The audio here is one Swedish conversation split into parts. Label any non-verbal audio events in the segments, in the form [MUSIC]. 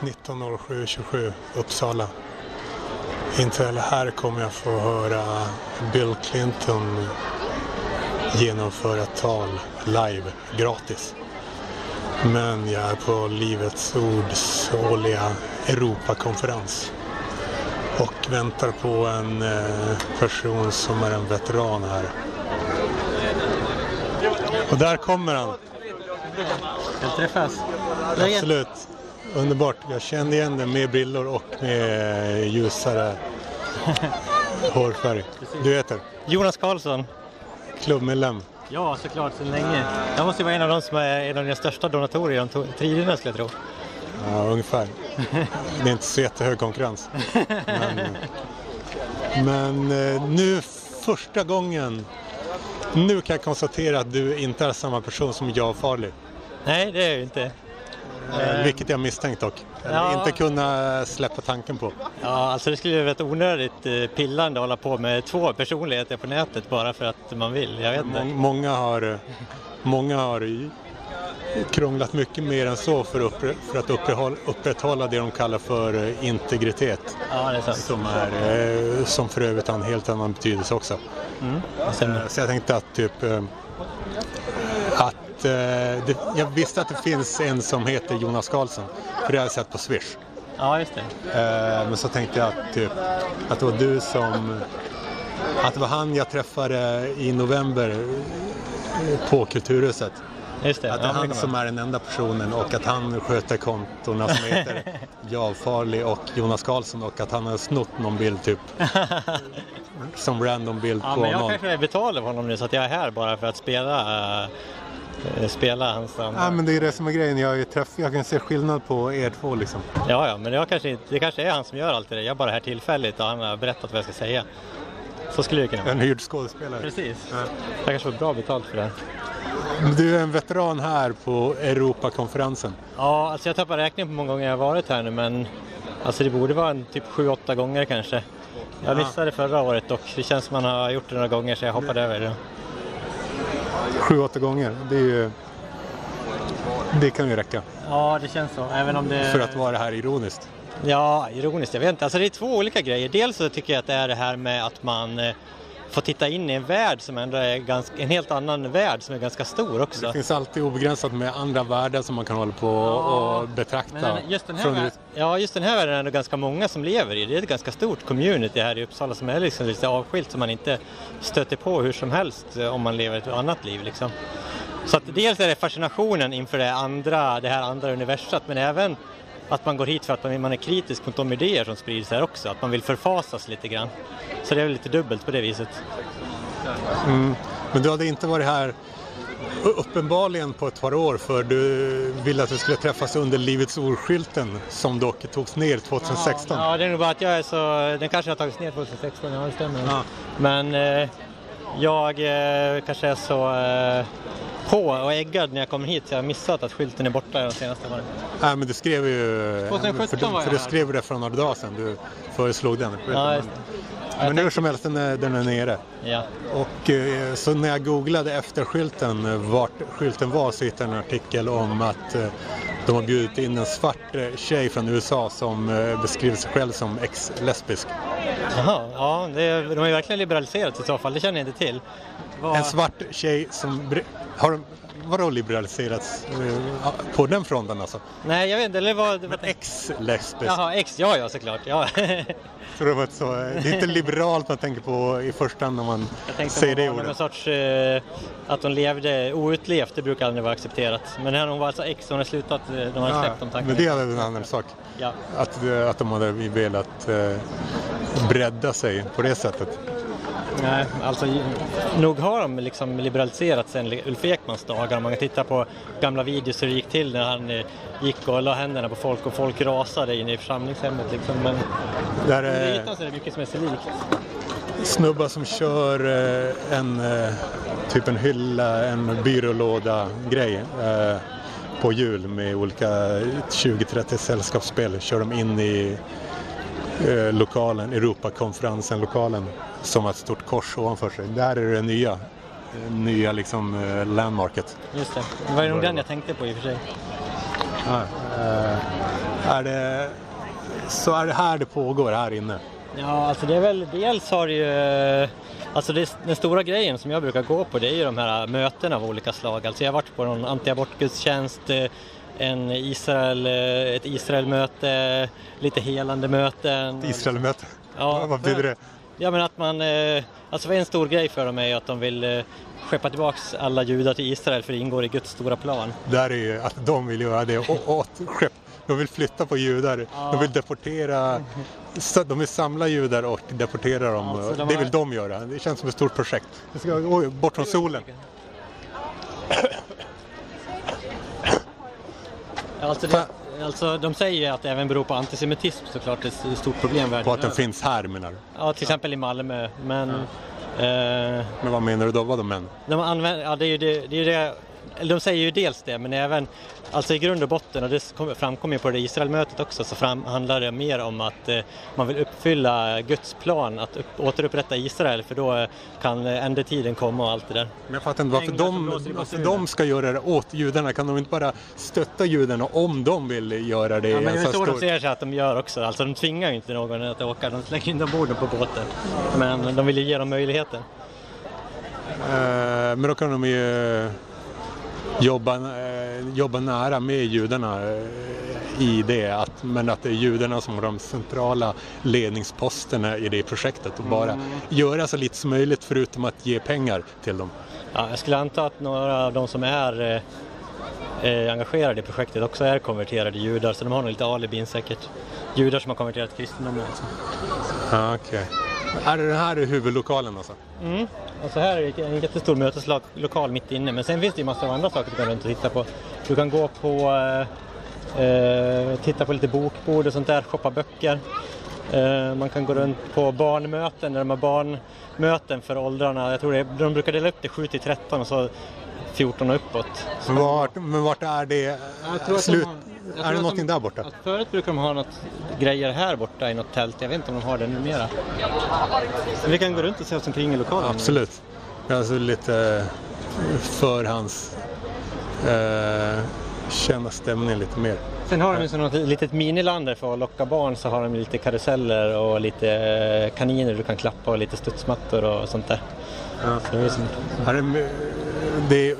19.07.27 Uppsala. Inte heller här kommer jag få höra Bill Clinton genomföra tal live, gratis. Men jag är på Livets Ords årliga Europakonferens och väntar på en eh, person som är en veteran här. Och där kommer han. Vill träffas? Absolut. Underbart. Jag kände igen den med brillor och med ljusare [LAUGHS] hårfärg. Du heter? Jonas Karlsson. Klubbmedlem. Ja, såklart, sedan länge. Jag måste vara en av de som är en av dina största donatorer genom triderna skulle jag tro. Ja, ungefär. Det är inte så jättehög konkurrens. Men, men eh, nu första gången, nu kan jag konstatera att du inte är samma person som jag Farley. Nej, det är jag inte. Eh, Vilket jag misstänkt dock. Eller Ja. Inte kunna släppa tanken på. Ja, alltså det skulle ju vara ett onödigt eh, pillande att hålla på med två personligheter på nätet bara för att man vill. Jag vet inte. Må- Många har, många har krånglat mycket mer än så för, uppre, för att upprätthålla, upprätthålla det de kallar för eh, integritet. Ja, det är. Som, är, eh, som för övrigt har en helt annan betydelse också. Mm. Eh, Så jag tänkte att typ eh, att eh, det, jag visste att det finns en som heter Jonas Karlsson, för det har jag sett på Swish. Ja, just det. Eh, Men så tänkte jag att, typ, att det var du som... Att det var han jag träffade i november eh, på Kulturhuset. Just det. Att det är Ja, han det som är den enda personen och att han sköter kontona som heter [LAUGHS] Jag Farley och Jonas Karlsson och att han har snott någon bild typ. [LAUGHS] som random bild Ja, på men jag någon. kanske betalar honom nu så att jag är här bara för att spela, eh, spela hans... Ja, men det är det som är grejen. Jag, träff, jag kan se skillnad på er två liksom. Ja, ja, men jag kanske inte, det kanske är han som gör allt det där. Jag är bara här tillfälligt och han har berättat vad jag ska säga. Så skulle det kunna vara. En hyrd skådespelare. Precis. Jag kanske får bra betalt för det. Du är en veteran här på Europakonferensen. Ja, alltså jag tappar räkningen på hur många gånger jag har varit här nu men alltså det borde vara en typ 7-8 gånger kanske. Jag missade förra året och det känns som man har gjort det några gånger så jag hoppade över det. Sju, åtta gånger. Det, är ju, det kan ju räcka Ja, det känns så. Även om det... för att vara här ironiskt. Ja, ironiskt. Jag vet inte. Alltså det är två olika grejer. Dels så tycker jag att det är det här med att man får titta in i en värld som ändå är ganska, en helt annan värld som är ganska stor också. Det finns alltid obegränsat med andra världar som man kan hålla på och betrakta. Men just den, här världen, ja, just den här världen är ändå ganska många som lever i. Det är ett ganska stort community här i Uppsala som är liksom lite avskilt som man inte stöter på hur som helst eh, om man lever ett annat liv. Liksom. Så att dels är det fascinationen inför det, andra, det här andra universat men även att man går hit för att man man är kritisk mot de idéer som sprids här också. Att man vill förfasas lite grann. Så det är väl lite dubbelt på det viset. Mm. Men du hade inte varit här uppenbarligen på ett par år för du ville att vi skulle träffas under Livets Ord-skylten som dock togs ner 2016. Ja, det är nog bara att jag är så... Den kanske har tagits ner 2016, ja det stämmer. Ja. Men eh, jag eh, kanske är så eh, på och äggad när jag kommer hit så jag har missat att skylten är borta de senaste åren. Nej, men du skrev ju... 2017 för, du- var jag för du här. skrev det för några dagar sedan. Du föreslog den. Ja, just men hur som helst, den är, den är nere. Ja. Och eh, så när jag googlade efter skylten, vart skylten var, så hittade jag en artikel om att eh, de har bjudit in en svart eh, tjej från USA som eh, beskriver sig själv som ex-lesbisk. Jaha, ja, det, de har ju verkligen liberaliserat i så fall, det känner jag inte till. Vad- En svart tjej som... Har de, vadå liberaliserats eh, på den fronten alltså? Nej, jag vet inte, eller vad... vad Ex-lesbisk. Jaha, ex, ja ja såklart. Ja. Så det, var ett så, eh, det är inte liberalt man tänker på i första hand när man Jag säger det var ordet. sorts, eh, att hon levde outlevt, det brukar aldrig vara accepterat. Men här hon var alltså ex, hon har slutat, eh, de har Ja, släppt de tankarna. men det är en annan sak. Ja. Att, eh, att de hade velat eh, bredda sig på det sättet. Nej, alltså nog har de liksom liberaliserat sen Ulf Ekmans dagar. Om man kan titta på gamla videos hur det gick till när han eh, gick och la händerna på folk och folk rasade inne i församlingshemmet. Liksom. Men Där är ytan så är det mycket som är sig likt. snubbar som kör eh, en eh, typ en hylla, en byrålåda grej på hjul med olika 20-30 sällskapsspel. Kör de in i eh, lokalen, Europakonferensen lokalen som har ett stort kors ovanför sig. Där är det nya, eh, nya liksom eh, landmarket. Just det, det var nog den jag tänkte på i och för sig. Ja, eh, Är det, så är det här det pågår här inne? Ja, alltså det är väl dels har det ju Alltså det, den stora grejen som jag brukar gå på det är ju de här mötena av olika slag. Alltså jag har varit på någon antiabortgudstjänst, en Israel, ett Israelmöte, lite helande möten. Ett Israelmöte? Ja, Vad betyder det? Ja men att man, alltså en stor grej för dem är att de vill skeppa tillbaks alla judar till Israel för det ingår i Guds stora plan. Där är ju att de vill göra det åt skepp. De vill flytta på judar, ja. de vill deportera, de vill samla judar och deportera dem. Alltså, de det vill de göra. Det känns som ett stort projekt. Ska oj, bort från solen. Alltså, det, alltså, de säger ju att det även beror på antisemitism såklart, det är ett stort problem På att den finns här menar du? Ja, till exempel i Malmö. Men, ja. eh, men vad menar du då, vadå män? De använder, ja, det är ju det, det, är det de säger ju dels det, men även alltså i grund och botten, och det framkommer på det Israelmötet också, så fram, handlar det mer om att eh, man vill uppfylla Guds plan att upp, återupprätta Israel, för då kan ändetiden komma och allt det där. Men jag fattar inte varför de, varför de ska göra det åt judarna. Kan de inte bara stötta judarna om de vill göra det? Ja, men det är så de ser sig att de gör också. Alltså de tvingar ju inte någon att åka, de slänger in ombord på båten. Men de vill ju ge dem möjligheten. Uh, men då kan de ju jobba, eh, jobba nära med judarna eh, i det, att, men att det är judarna som har de centrala ledningsposterna i det projektet och bara mm. göra så lite som möjligt förutom att ge pengar till dem. Ja, jag skulle anta att några av de som är eh, engagerade i projektet också är konverterade judar så de har nog lite alibin säkert. Judar som har konverterat till kristendomen alltså. Ja, okay. Är det den här huvudlokalen alltså? Mm. Alltså här är en jättestor möteslokal mitt inne men sen finns det ju massor av andra saker du kan runt och titta på. Du kan gå på, eh, eh, titta på lite bokbord och sånt där, shoppa böcker. Eh, man kan gå runt på barnmöten, där de har barnmöten för åldrarna. Jag tror det, de brukar dela upp det 7 till 13 och så 14 och uppåt. Men vart, men vart är det slut? De är det någonting där borta? förut brukade de ha något grejer här borta i något tält. Jag vet inte om de har det numera. Men vi kan gå runt och se oss omkring i lokalen. Absolut. Alltså lite förhands... Eh, känna stämningen lite mer. Sen har de ju något litet miniland där för att locka barn så har de lite karuseller och lite eh, kaniner du kan klappa och lite studsmattor och sånt där. Ja. Så det, är som... det,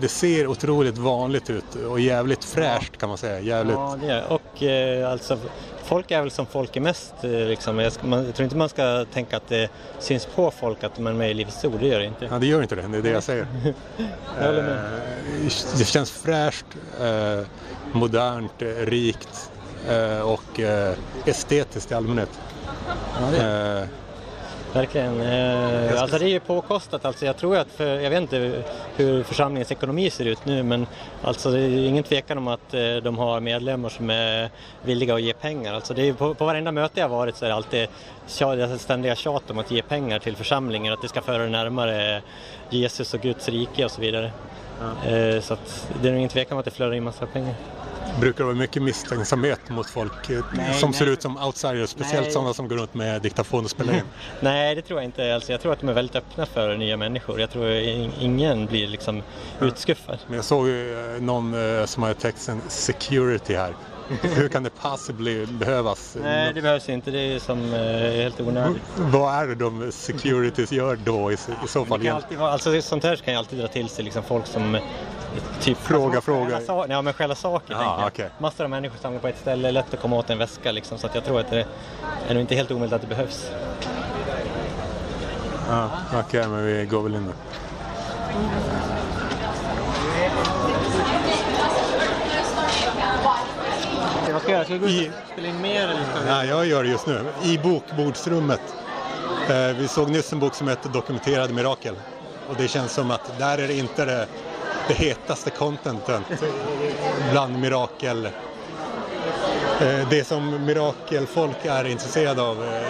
det ser otroligt vanligt ut och jävligt fräscht kan man säga. Jävligt. Ja, det är Och eh, alltså, folk är väl som folk är mest. Eh, liksom. jag, ska, man, jag tror inte man ska tänka att det syns på folk att man är med i Livets Ord, det gör det inte. Ja, det gör inte det, det är det jag säger. [LAUGHS] jag eh, det känns fräscht, eh, modernt, rikt eh, och eh, estetiskt i allmänhet. Ja, Verkligen. Eh, alltså det är ju påkostat. Alltså jag tror att, för, jag vet inte hur församlingens ekonomi ser ut nu men alltså det är ingen tvekan om att eh, de har medlemmar som är villiga att ge pengar. Alltså det är, på, på varenda möte jag varit så är det alltid tjat, ständiga tjat om att ge pengar till församlingen, att det ska föra närmare Jesus och Guds rike och så vidare. Ja. Eh, så att det är ingen tvekan om att det flödar in massa pengar brukar det vara mycket misstänksamhet mot folk eh, nej, som nej. ser ut som outsiders, speciellt nej. sådana som går runt med diktafon och spelar in. [LAUGHS] nej, det tror jag inte. Alltså, jag tror att de är väldigt öppna för nya människor. Jag tror ingen blir liksom utskuffad. Men jag såg någon eh, som hade texten security här. Hur kan det possibly behövas? Nej, det behövs inte. Det är som eh, helt onödigt. Vad är det de securities gör då i, i så fall? Det kan alltid alltså, sånt här kan ju alltid dra till sig liksom folk som Typ fråga, fråga. ja, men själva saker. Ja, okay. Massor av människor samlar på ett ställe, lätt att komma åt en väska liksom, så att jag tror att det är nog inte helt omöjligt att det behövs. Ja, Okej, okay, men vi går väl in då. Ska jag göra? Ska jag gå och spela in mer? Eller ska Ja, jag gör det just nu. I bokbordsrummet. Eh, vi såg nyss en bok som heter Dokumenterade mirakel. Och det känns som att där är det inte det det hetaste contentet bland mirakel. Eh, det som mirakelfolk är intresserade av, eh,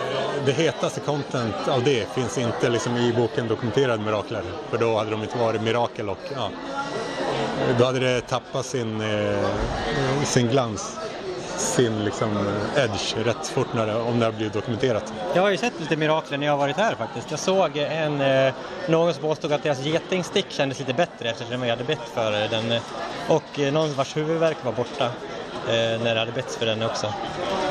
det hetaste content av det finns inte liksom i boken Dokumenterade mirakler. För då hade de inte varit mirakel och ja, då hade det tappat sin, eh, sin glans sin liksom, edge rätt fort när det, om det har blivit dokumenterat. Jag har ju sett lite mirakler när jag har varit här faktiskt. Jag såg en, eh, någon som påstod att deras getingstick kändes lite bättre eftersom jag hade bett för den. Och eh, någon vars huvudvärk var borta. eh, när det hade betts för den också.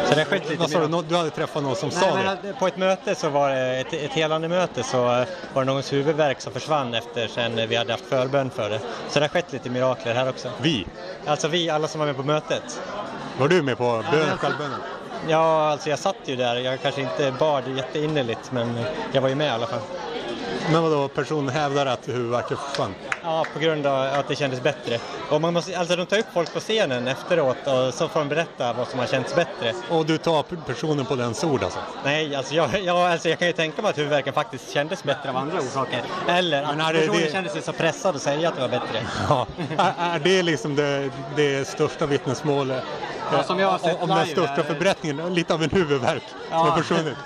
Så det har skett lite Vad sa du? Du hade träffat någon som Nej, sa men det? att på ett möte så var det, ett, ett helande möte så eh, var det någons huvudvärk som försvann efter sen vi hade haft förbön för det. Så det har skett lite mirakler här också. Vi? Alltså vi, alla som var med på mötet. Var du med på bön, självbönen? Ja, alltså jag satt ju där. Jag kanske inte bad jätteinnerligt men jag var ju med i alla fall. Men vadå, personen hävdar att huvudvärken försvann? Ja, på grund av att det kändes bättre. Och man måste, alltså de tar upp folk på scenen efteråt och så får de berätta vad som har känts bättre. Och du tar personen på dens ord alltså? Nej, alltså jag, [LAUGHS] jag, alltså jag kan ju tänka mig att huvudvärken faktiskt kändes bättre av andra orsaker. Eller att Men personen det- kände sig så pressad att säga att det var bättre. [LAUGHS] Ja. Är, är det liksom det, det största vittnesmålet? Ja, som jag har sett om om den största här. förbättringen? Lite av en huvudvärk som har försvunnit.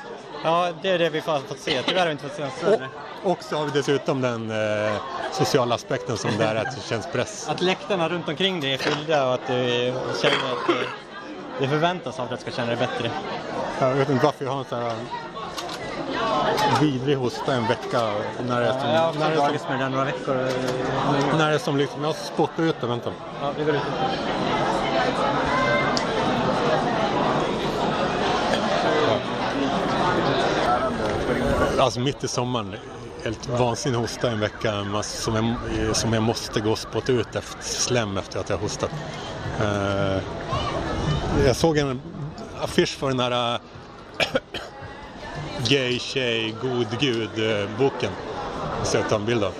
Ja, det är det vi har fått se. Tyvärr har vi inte fått se något större. Och, och så har vi dessutom den eh, sociala aspekten som där är att det känns press. Att läktarna runt omkring dig är fyllda och att du känner att det, det förväntas av dig att du ska känna dig bättre. Jag vet inte varför jag har en sån här vidrig hosta en vecka. När det är som, Jag har när det är som, med den några veckor. när det är som liksom, jag spottar ut det, vänta. Ja, vi går ut. Alltså mitt i sommaren, helt vansinnig hosta en vecka mass- som jag, som jag måste gå och spotta ut efter slem efter att jag hostat. Uh, jag såg en affisch för den här uh, [COUGHS] Gay tjej, god gud eh, boken. Så jag tar en bild av.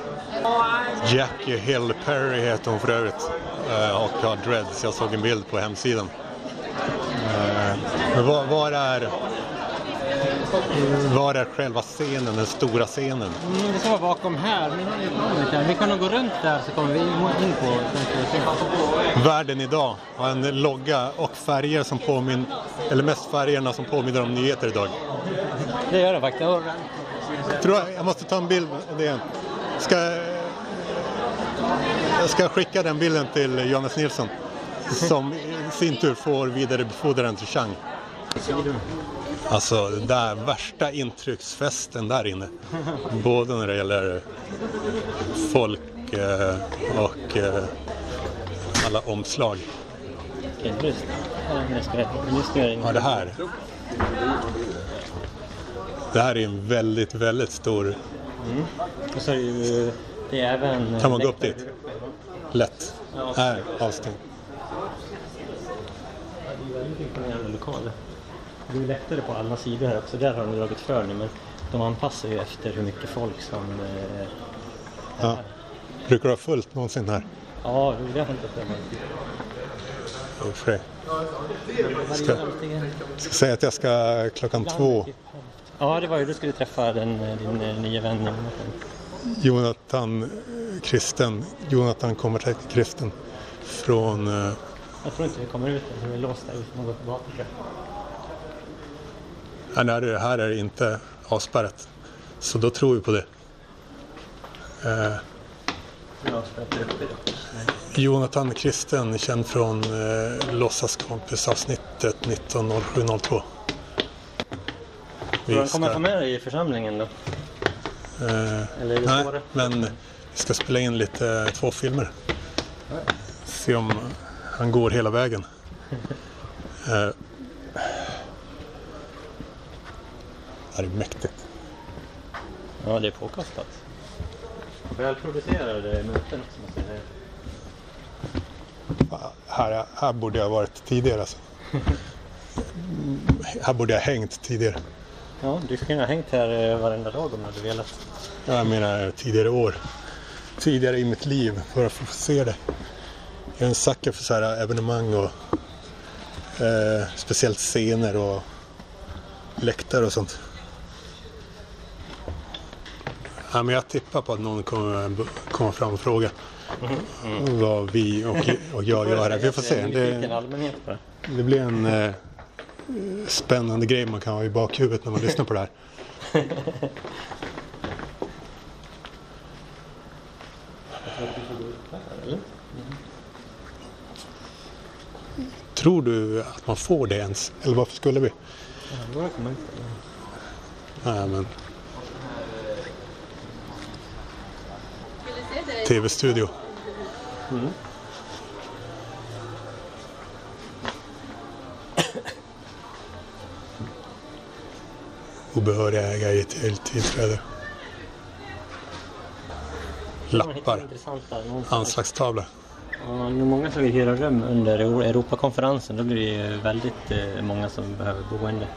Jackie Hill Perry heter hon för övrigt eh, och har dreads. Jag såg en bild på hemsidan. Men var, var är var är själva scenen, den stora scenen? Mm, det ska vara bakom här. Men vi kan nog gå runt där så kommer vi in på den Världen idag har en logga och färger som påminner, eller mest färgerna som påminner om nyheter idag. Det gör det faktiskt. Tror jag, jag måste ta en bild av det. Ska, jag ska skicka den bilden till Johannes Nilsson som i sin tur får vidarebefordra den till Chang. Alltså den där värsta intrycksfesten där inne. Både när det gäller folk eh, och eh, alla omslag. Okej, just det. Ja, det här. Det här är en väldigt, väldigt stor, Och så är det är även... Kan man gå upp dit? lätt. Här, avstängd. Det är väldigt imponerande lokaler. Det är lättare på alla sidor här också. Där har de dragit för nu men de anpassar ju efter hur mycket folk som... Eh, Ja. Brukar du ha fullt någonsin här? ja, det har inte för mig. I och för sig. Ska, ska säga att jag ska klockan två. Ja, det var ju du skulle träffa den, din eh, nya vän Jonathan. Eh, Kristen. Jonathan kommer till Kristen. Från... eh, Jag tror inte vi kommer ut än, vi är låsta ut på gatan tror jag. Ja, nej, det här är inte avspärrat. Så då tror vi på det. Eh, det. Jonathan Kristen, känd från eh, Låtsaskompis-avsnittet 190702. Tror du han kommer få med dig i församlingen då? eh, Eller är det nej, svårare? men vi ska spela in lite eh, två filmer. Se om han går hela vägen. [LAUGHS] Eh, det är mäktigt. Ja, det är påkostat. Välproducerade möten som man säger. Fan, Här, här borde jag ha varit tidigare alltså. Mm, [LAUGHS] Här borde jag ha hängt tidigare. Ja, du skulle kunna ha hängt här eh, varenda dag om du hade velat. Jag menar tidigare år. Tidigare i mitt liv för att få se det. Jag är en sucker för så här evenemang och eh, speciellt scener och läktare och sånt. Ja, men jag tippar på att någon kommer komma fram och fråga vad vi och, och jag gör här. Vi får se. Det, det blir en eh, spännande grej man kan ha i bakhuvudet när man lyssnar på det här. Tror du att man får det ens? Eller varför skulle vi? Nej, men... tv-studio. Mm. Obehöriga ägare i tillträde. Lappar. Anslagstavla. Det är många som vill hyra rum under Europakonferensen. Då blir det ju väldigt eh, många som behöver boende.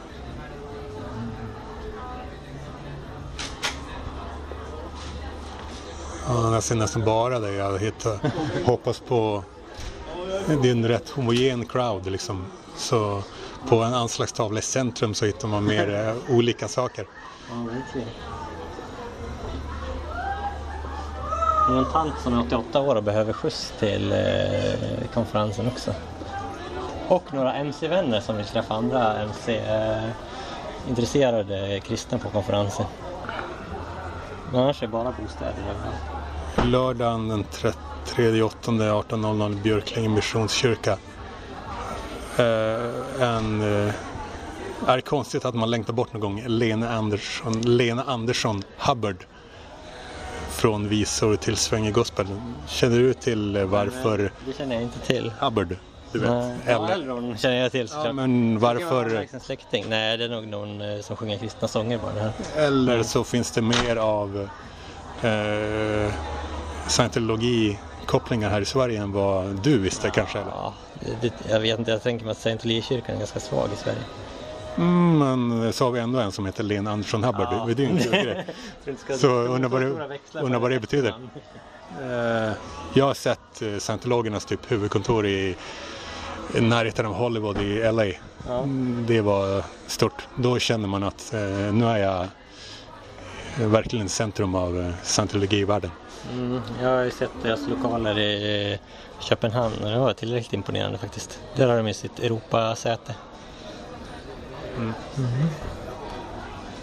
Jag ser nästan bara det jag hittar. Hoppas på... Det är en rätt homogen crowd liksom. Så på en anslagstavla i centrum så hittar man mer eh, olika saker. Ja, verkligen. Det är en tant som är 88 år och behöver skjuts till eh, konferensen också. Och några MC-vänner som vill träffa andra MC-intresserade eh, kristna på konferensen. Men annars är det bara bostäder överallt. Lördagen den 3 8 18.00 Björklänge Missionskyrka. Eh, en, eh, är det konstigt att man längtar bort någon gång Lena Andersson, Lena Andersson Hubbard från visor till svängig gospel. Känner du till eh, varför Det känner jag inte till. Hubbard? Du vet. Nej, ja, Elron känner jag till såklart. Ja, men varför? Släkting. Nej, det är nog någon eh, som sjunger kristna sånger bara. Eller så finns det mer av eh, scientologi-kopplingar här i Sverige än vad du visste kanske? Eller? Ja, det, jag vet inte, jag tänker mig att scientologikyrkan är ganska svag i Sverige. Mm, men så har vi ändå en som heter Lena Andersson Hubbard. Ja. Det är [LAUGHS] inte det. Så undrar vad det, undrar vad det betyder. Eh, jag har sett eh, scientologernas typ huvudkontor i, närheten av Hollywood i LA. Ja. Mm, Det var stort. Då känner man att eh, nu är jag verkligen centrum av scientologivärlden. Mm, jag har ju sett deras lokaler i eh, Köpenhamn och det var tillräckligt imponerande faktiskt. Där har de ju sitt Europasäte.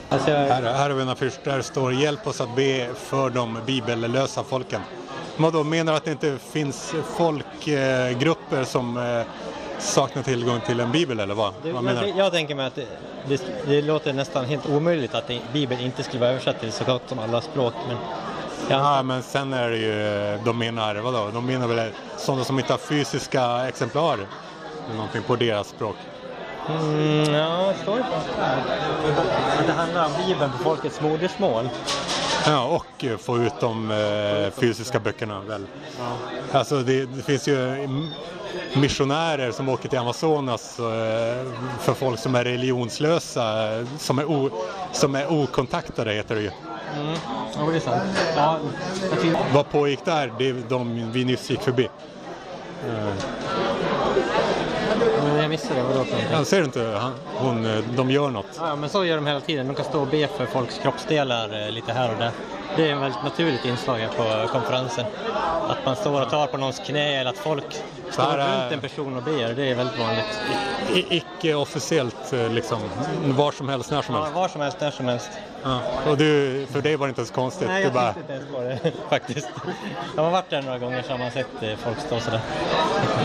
Alltså jag, Här, här har vi en affisch där det står Hjälp oss att be för de bibellösa folken. Vad då menar du att det inte finns folkgrupper som eh, saknar tillgång till en bibel eller vad? det, vad menar jag, du? jag tänker mig att det, det, det låter nästan helt omöjligt att det, Bibeln inte skulle vara översatt till så gott som alla språk. Men Ja, men sen är det ju, de menar, vadå? De menar väl sådana som inte har fysiska exemplar eller någonting på deras språk. mm, ja, står det på Att det handlar om Bibeln på folkets modersmål. Ja, och eh, få ut de eh, fysiska böckerna väl. Alltså det, det finns ju missionärer som åker till Amazonas eh, för folk som är religionslösa, eh, som är, o, som är okontaktade heter det ju. Mm, ja, det är sant. Ja, tycker- Vad pågick där? Det är de vi nyss gick förbi. men jag missade det. Vadå för någonting? Ja, ser du inte? Han, hon, eh, de gör något. Ja, men så gör de hela tiden. De kan stå och be för folks kroppsdelar eh, lite här och där. Det är ett väldigt naturligt inslag på konferensen. Att man står och tar på någons knä eller att folk står här är- runt en person och ber. Det är väldigt vanligt. Icke officiellt eh, liksom, var som helst, när som Ja, helst. var som helst, när som helst. Ja. Och du, för dig var det inte ens konstigt. Nej, jag bara, inte ens på det [LAUGHS] faktiskt. Jag har varit där några gånger så har man sett eh, folk stå sådär.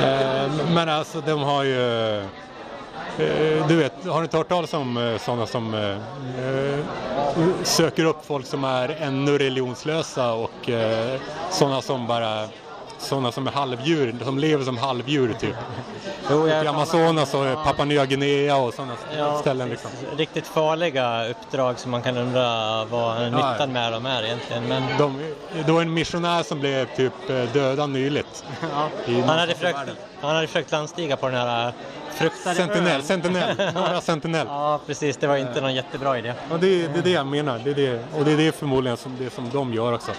eh, men alltså de har ju... Eh, du vet, har du inte hört talas om sådana som söker upp folk som är ännu religionslösa och sådana som bara sådana som är halvdjur, som lever som halvdjur typ. Jo, I Amazonas och Papua Nya Guinea och sådana Ja, ställen liksom. Riktigt farliga uppdrag som man kan undra vad nyttan med dem är egentligen. Men De, det var en missionär som blev typ eh, dödad nyligt. Han hade, försökt, han hade försökt landstiga på den här fruktade Sentinel, ön. [LAUGHS] Sentinel, norra Sentinel. Ja, precis. Det var inte någon jättebra idé. Och det, det är det jag menar. Det är det, och det är det förmodligen som, det som de gör också.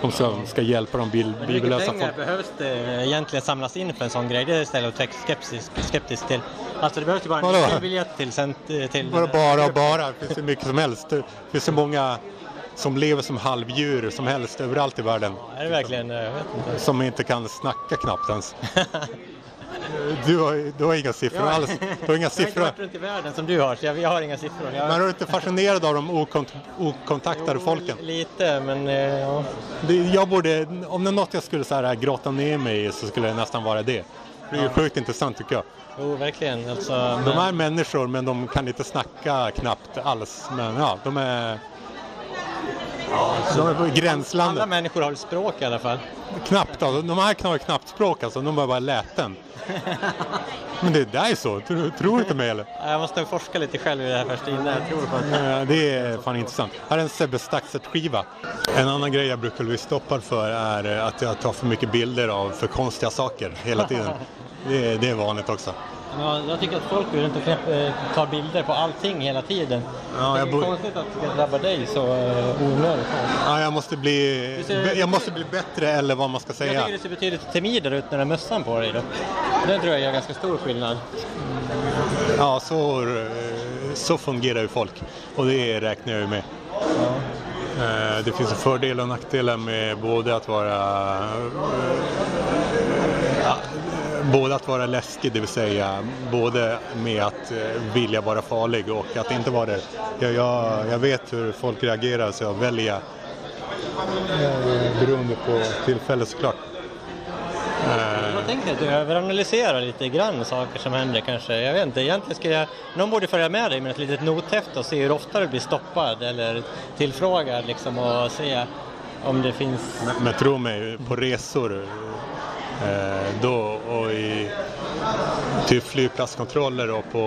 De ska, ska hjälpa de bil, mycket bibellösa pengar folk. behövs det egentligen samlas in för en sån grej? Det är istället jag skeptisk, skeptisk till. Alltså det behövs ju bara en biljett till, cent, till Bara, bara bara. Det finns hur mycket som helst. Det finns så många som lever som halvdjur som helst överallt i världen. Är det verkligen? Jag vet inte. Som inte kan snacka knappt ens. [LAUGHS] Du har, du har inga siffror alls. Du har inga Jag har inte siffror. varit runt i världen som du har, så jag, jag har inga siffror. Jag, Men är du inte fascinerad av de okont okontaktade folken? Lite, men eh, ja. Jag borde, om det är något jag skulle så här, grotta ner mig i så skulle det nästan vara det. Det är ju sjukt intressant tycker jag. Jo, verkligen. Alltså, De är människor men de kan inte snacka knappt alls. Men ja, de är... De är på gränslandet. Alla människor har ett språk i alla fall. Knappt alltså. De här har knappt språk alltså. De är bara läten. [LAUGHS] Men det där är så. Tror, tror du inte mig eller? Jag måste forska lite själv i det här först innan jag tror på det. Det är fan intressant. Här är en Sebbe Staxet-skiva. En annan grej jag brukar bli stoppad för är att jag tar för mycket bilder av för konstiga saker hela tiden. [LAUGHS] Det är vanligt också. Ja, jag tycker att folk går runt och eh, tar bilder på allting hela tiden. Ja, det jag är konstigt att det ska drabba dig så uh, onödigt. Ja, jag, måste bli, ser- jag måste bli bättre eller vad man ska Jag säga. tycker du ser betydligt timidare ut när du har mössan på dig. Då. Den tror jag gör ganska stor skillnad. Ja, så, eh, så fungerar ju folk och det räknar jag ju med. Eh, Det finns fördelar och nackdelar med både att vara eh, ja, både att vara läskig, det vill säga både med att eh, vilja vara farlig och att inte vara det. Jag, jag, jag vet hur folk reagerar så jag väljer eh, beroende på tillfälle såklart. Eh, Jag tänker att du överanalyserar lite grann saker som händer kanske. Jag vet inte, egentligen skulle jag... Någon borde följa med dig med ett litet nothäfte och se hur ofta du blir stoppad eller tillfrågad liksom och se om det finns... Men tro mig, på resor då och i typ flygplatskontroller och på...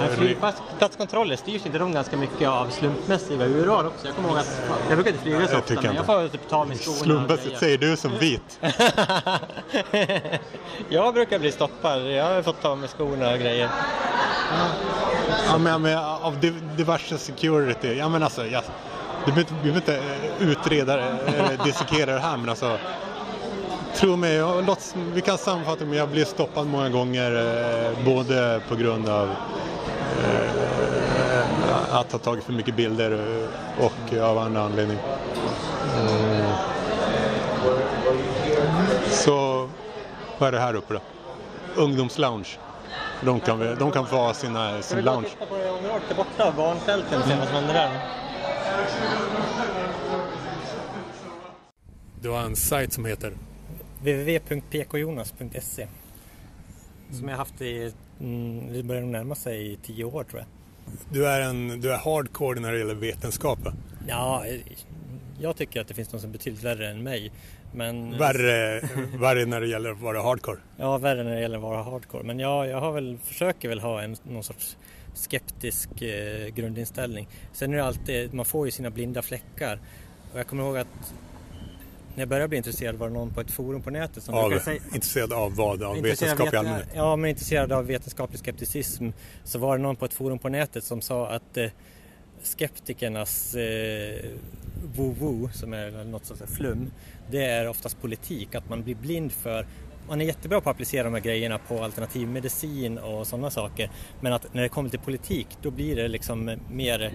Eh, Flygplatskontroller styrs inte de ganska mycket av slumpmässiga urval också? Jag kommer ihåg att jag brukar inte flyga så Jag ofta tycker men jag får typ ta mig skorna Slumpmässigt säger du som vit. [LAUGHS] jag brukar bli stoppad, jag har fått ta mig skorna och grejer. Ja, men, men, av di- diverse security. Ja, men alltså, jag, du behöver inte- eh, utreda eller dissekera det här, men alltså. Tro mig, låt, vi kan sammanfatta med jag blir stoppad många gånger eh, både på grund av eh, att ha tagit för mycket bilder eh, och av andra anledning. Mm. Så vad är det här uppe då? Ungdomslounge. De kan, de kan få ha sina, sin lounge. titta på det området där borta, barnfälten, se vad som händer där. Du har en sajt som heter? www.pkjonas.se Som jag haft i, mm, det börjar närma sig tio år tror jag. Du är, en, du är hardcore när det gäller vetenskap. Ja, jag tycker att det finns de som är betydligt värre än mig. Men, Värre, värre när det gäller att vara hardcore. Ja, värre när det gäller att vara hardcore. Men ja, jag har väl, försöker väl ha en, någon sorts skeptisk eh, grundinställning. Sen är det alltid, man får ju sina blinda fläckar. Och jag kommer ihåg att när jag började bli intresserad var det någon på ett forum på nätet som Av, säga, intresserad av vad? Av vetenskap i vet- allmänhet? Ja, men intresserad av vetenskaplig skepticism så var det någon på ett forum på nätet som sa att eh, skeptikernas eh, woo-woo, som är något sorts flum, det är oftast politik, att man blir blind för man är jättebra på att applicera de här grejerna på alternativmedicin och sådana saker. Men att när det kommer till politik då blir det liksom mer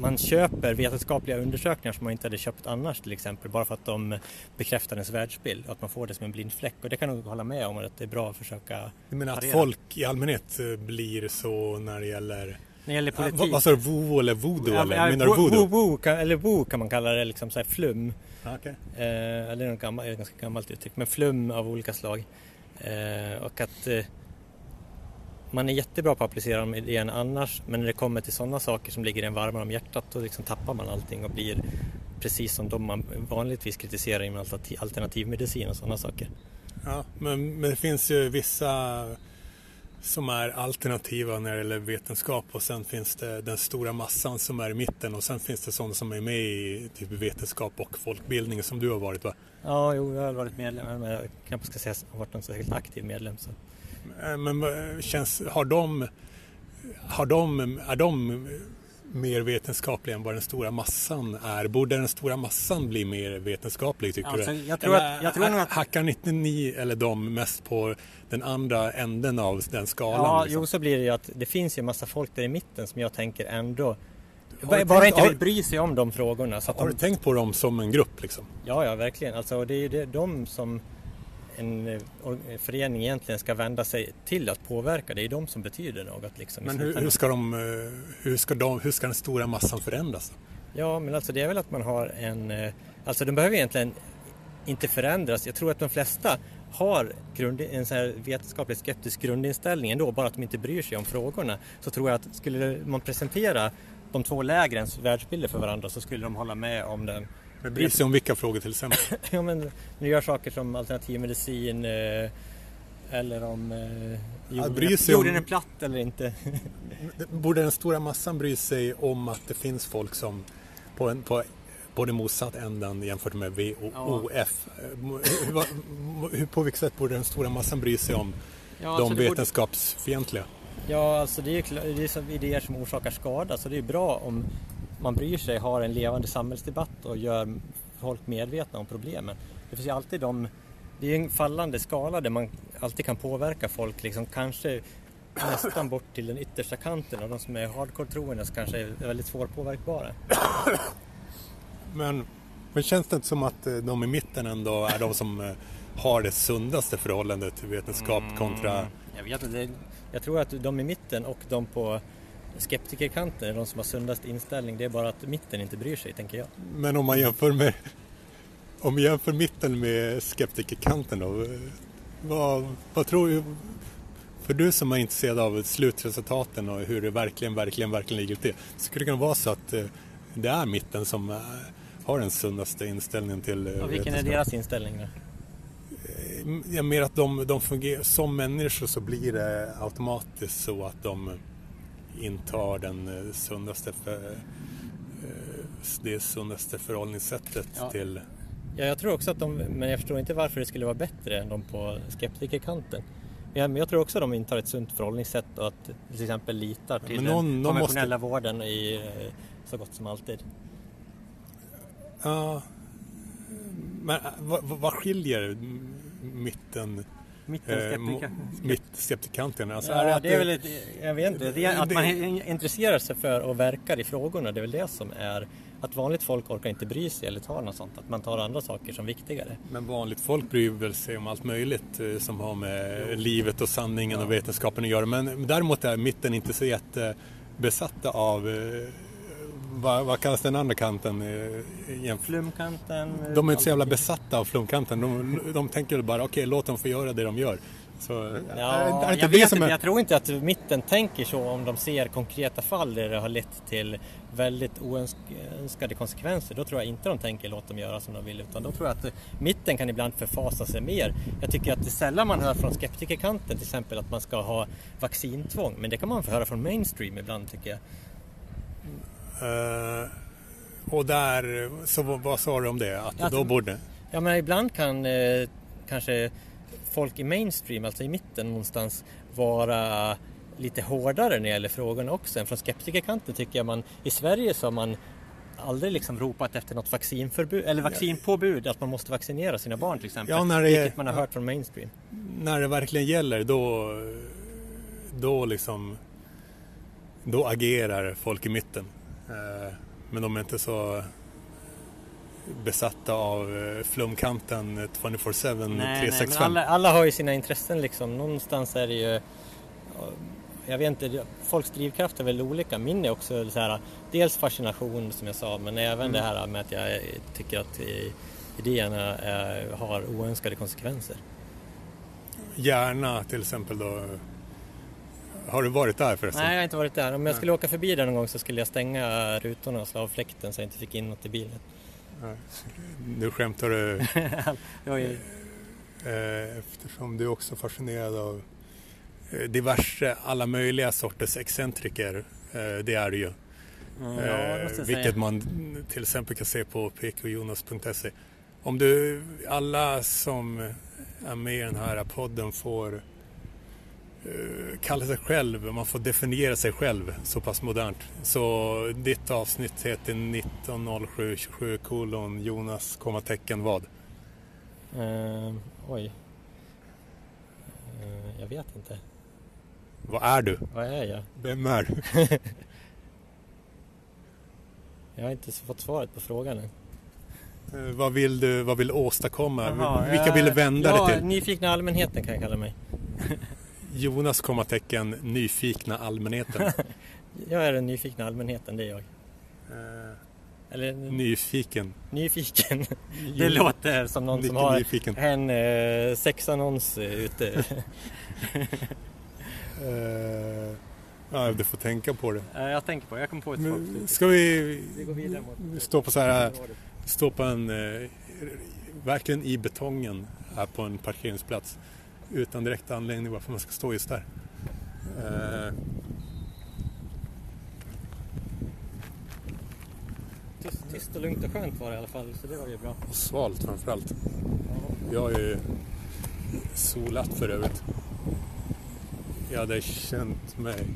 man köper vetenskapliga undersökningar som man inte hade köpt annars till exempel bara för att de bekräftar ens världsbild och att man får det som en blind fläck och det kan jag nog hålla med om att det är bra att försöka Du menar att parera. folk i allmänhet eh, blir så när det gäller... När det gäller Ah, politik. vad, vad sa du? Voodoo eller voodoo? Ja, eller? Menar du voodoo? wo- wo kan, eller wo kan man kalla det, liksom så här flum. Ah, okej. Eh, eller något gammal, ett ganska gammalt uttryck, men flum av olika slag. Eh, och att eh, man är jättebra på att applicera de idéerna annars, men när det kommer till sådana saker som ligger en varmare om hjärtat då liksom tappar man allting och blir precis som de man vanligtvis kritiserar inom alternativ- alternativmedicin och sådana saker. Ja, men, men det finns ju vissa som är alternativa när det gäller vetenskap och sen finns det den stora massan som är i mitten och sen finns det sådana som är med i typ vetenskap och folkbildning som du har varit va? Ja, jo, jag har varit medlem, men jag knappt ska säga att jag har varit någon särskilt aktiv medlem. Så. Eh, Men vad- känns, har de, har de, är de mer vetenskapliga än vad den stora massan är? Borde den stora massan bli mer vetenskaplig tycker Alltså, du? jag tror att- jag tror nog att- hackar inte ni eller de mest på den andra änden av den skalan? Ja, liksom? jo så blir det ju att det finns ju en massa folk där i mitten som jag tänker ändå du bara tänkt- inte har- vill bry sig om de frågorna. Så att Har du de, tänkt på dem som en grupp liksom? ja, ja, verkligen. Alltså, det är ju de som en eh, or- förening egentligen ska vända sig till att påverka. Det är de som betyder något. Liksom, Men hur, hur, ska de, eh, hur, ska de, hur ska den stora massan förändras? Ja, men alltså det är väl att man har en... eh, Alltså de behöver egentligen inte förändras. Jag tror att de flesta har grund, en så här vetenskapligt skeptisk grundinställning ändå, bara att de inte bryr sig om frågorna, så tror jag att skulle man presentera de två lägrens världsbilder för varandra så skulle de hålla med om den. Men bryr sig om vilka frågor till exempel? [LAUGHS] ja, men nu gör saker som alternativmedicin eh, eller om eh, jorden, jorden om... är platt eller inte. [LAUGHS] Borde den stora massan bry sig om att det finns folk som på, en, på både motsatt ändan jämfört med V och OF. Ja. Hur, på vilket sätt borde den stora massan bry sig om ja, de alltså vetenskapsfientliga? Ja, alltså det är, det är idéer som orsakar skada så det är bra om man bryr sig, har en levande samhällsdebatt och gör folk medvetna om problemen. Det finns ju alltid de, det är en fallande skala där man alltid kan påverka folk, liksom kanske nästan bort till den yttersta kanten och de som är hardcore-troende kanske är väldigt svårpåverkbara. Men, men känns det inte som att eh, de i mitten ändå är de som eh, har det sundaste förhållandet till vetenskap mm, kontra... Jag vet inte, jag tror att de i mitten och de på skeptikerkanten är de som har sundast inställning. Det är bara att mitten inte bryr sig, tänker jag. Men om man jämför med om vi jämför mitten med skeptikerkanten då, eh, vad, vad tror du? För du som är intresserad av slutresultaten och hur det verkligen, verkligen, verkligen ligger till. Skulle det kunna vara så att det är mitten som har den sundaste inställningen till Och vilken är deras inställning då? Ja, mer att de, de fungerar, som människor så blir det automatiskt så att de intar den eh, sundaste för, eh, det sundaste förhållningssättet ja. till Ja, jag tror också att de, men jag förstår inte varför det skulle vara bättre än de på skeptikerkanten. Ja, men jag tror också att de intar ett sunt förhållningssätt och att till exempel litar till någon, den konventionella måste... vården i eh, så gott som alltid. Ja, men vad, vad skiljer mitten Mittenskeptiker. Eh. Alltså ja, är det, det är väl ett, jag vet inte, det är att man intresserar sig för och verkar i frågorna. Det är väl det som är att vanligt folk orkar inte bry sig eller tar något sånt. Att man tar andra saker som viktigare. Men vanligt folk bryr väl sig om allt möjligt eh, som har med jo. livet och sanningen ja. och vetenskapen att göra. Men däremot är mitten inte så jättebesatta av eh, vad, vad kallas den andra kanten? Igen? Flumkanten? De är inte så jävla besatta av flumkanten. De, de tänker bara, okej okay, låt dem få göra det de gör. Så, ja, jag, vet är... jag tror inte att mitten tänker så om de ser konkreta fall där det har lett till väldigt oönskade konsekvenser. Då tror jag inte de tänker låt dem göra som de vill utan då tror jag att mitten kan ibland förfasa sig mer. Jag tycker att det är sällan man hör från skeptikerkanten till exempel att man ska ha vaccintvång men det kan man få höra från mainstream ibland tycker jag. Uh, och där, så vad sa du om det? Att ja, då borde... Ja men ibland kan eh, kanske folk i mainstream, alltså i mitten någonstans, vara lite hårdare när det gäller frågorna också. Än från skeptikerkanten tycker jag man, i Sverige så har man aldrig liksom ropat efter något vaccinförbud eller vaccinpåbud, att man måste vaccinera sina barn till exempel. Ja, när det, vilket man har hört från mainstream. När det verkligen gäller då, då liksom då agerar folk i mitten. Eh, men de är inte så besatta av eh, flumkanten 24-7 365. alla, alla har ju sina intressen liksom. Någonstans är det ju jag vet inte, folks drivkraft är väl olika. Min är också så här, dels fascination som jag sa, men även mm. det här med att jag tycker att idéerna är, har oönskade konsekvenser. Gärna till exempel då har du varit där förresten? Nej, jag har inte varit där. Om jag skulle åka förbi där någon gång så skulle jag stänga rutorna och slå av fläkten så jag inte fick in något i bilen. Nu skämtar du. [LAUGHS] Eh, eftersom du är också fascinerad av eh, diverse, alla möjliga sorters excentriker. Eh, det är du ju. Mm, ja, vilket säga. man till exempel kan se på pkjonas.se. Om du, alla som är med i den här podden får Eh, kalla sig själv, man får definiera sig själv så pass modernt. Så ditt avsnitt heter 190727 kolon Jonas, kommatecken vad? Uh, oj. Uh, jag vet inte. Vad är du? Vad är jag? Vem är du? [LAUGHS] jag har inte fått svaret på frågan än. Uh, vad vill du vad vill åstadkomma? Aha, Vilka vill du vända ja, dig till? Nyfikna allmänheten kan jag kalla mig. [LAUGHS] Jonas kommatecken nyfikna allmänheten. [LAUGHS] jag är den nyfikna allmänheten, det är jag. Eh, Eller Nyfiken. nyfiken. Det [LAUGHS] låter som någon som har nyfiken? en eh, sexannons eh, ute. [LAUGHS] Eh, ja, du får tänka på det. Eh, jag tänker på det, jag kommer på ett Men folk. ska vi Vi går vidare mot stå på så här, stå på en, verkligen i betongen här på en parkeringsplats utan direkt anledning varför man ska stå just där. Eh, Tyst, tyst och lugnt och skönt var det i alla fall, så det var ju bra. och svalt framförallt. Jag har ju solat för övrigt. Jag hade känt mig...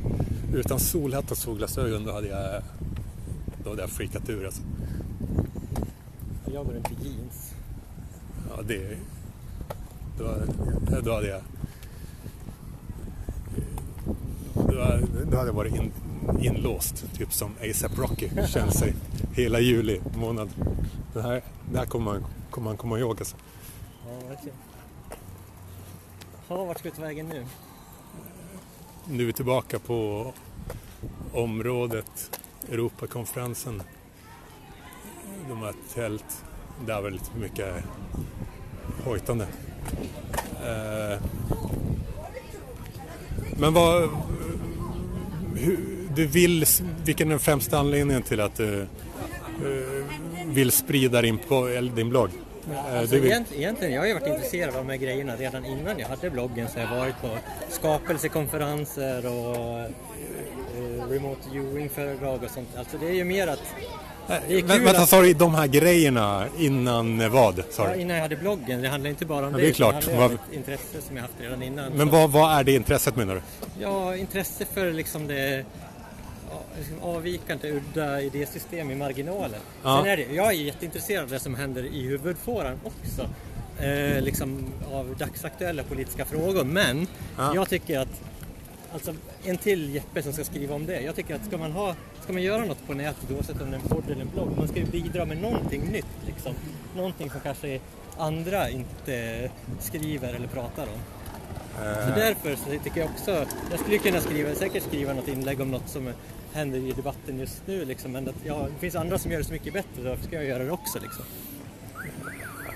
Utan solhatt och solglasögon då hade jag, då hade jag freakat ur alltså. Jag går runt i jeans. Ja, det... Då, då hade jag... Då hade, jag varit in, inlåst, typ som ASAP Rocky känner sig [LAUGHS] hela juli månad. Det här, det här kommer, man, kommer man komma ihåg alltså. Ja, verkligen. Ja, vart ska vi ta vägen nu? Nu är vi tillbaka på området Europakonferensen. De har ett tält. Där var lite mycket hojtande. Eh, Men vad... Du vill, vilken är den främsta anledningen till att du eh, vill sprida din, din blogg? Eh, Alltså, egentligen, jag har ju varit intresserad av de här grejerna redan innan jag hade bloggen så jag har varit på skapelsekonferenser och remote viewing-föredrag och sånt. Alltså det är ju mer att Vä- kul Vänta, att- sa du de här grejerna innan vad? Sa ja, innan jag hade bloggen, det handlar inte bara om Ja, det, det är klart. det Vad- ett intresse som jag haft redan innan. Men Så- vad, vad är det intresset menar du? Ja, intresse för liksom det liksom avvikande, udda idésystem i marginalen. Ja. Sen är det, jag är jätteintresserad av det som händer i huvudfåran också. Eh, liksom av dagsaktuella politiska frågor. Men Ja. jag tycker att Alltså en till Jeppe som ska skriva om det. Jag tycker att ska man, ha, ska man göra något på nätet oavsett om det är en podd eller en blogg. Man ska ju bidra med någonting nytt liksom. Någonting som kanske andra inte skriver eller pratar om. Så därför så tycker jag också, jag skulle kunna skriva, säkert skriva något inlägg om något som händer i debatten just nu liksom, men att, ja, det finns andra som gör det så mycket bättre, därför ska jag göra det också liksom.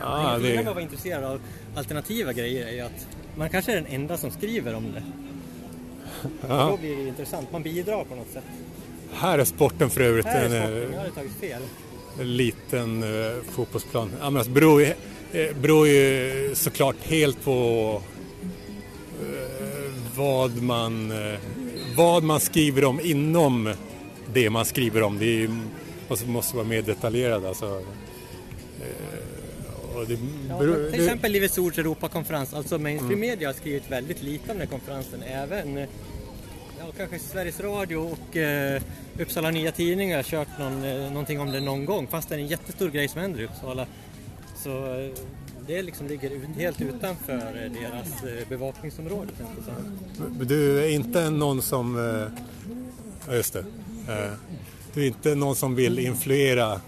Ja, det fina med att det, vara intresserad av alternativa grejer är ju att man kanske är den enda som skriver om det. Då ja. blir det intressant, man bidrar på något sätt. Här är sporten för övrigt Här är en, sporten, jag hade tagit fel. en liten eh, fotbollsplan. Ja, men alltså, beror, ju, eh, beror ju såklart helt på eh, vad, man, eh, vad man skriver om inom det man skriver om. Det är, ju- måste, måste vara mer detaljerad. Alltså. Ja, beror, men till det- exempel Livets Ords Europakonferens, alltså mainstream media har skrivit väldigt lite om den konferensen. Även eh, ja, kanske Sveriges Radio och eh, Uppsala Nya Tidningar har kört någon, eh, någonting om det någon gång, fast det är en jättestor grej som händer i Uppsala. Så eh, det liksom ligger ut, helt utanför eh, deras eh, bevakningsområde. Du är inte någon som... eh, Ja, just det. Du är inte någon som vill influera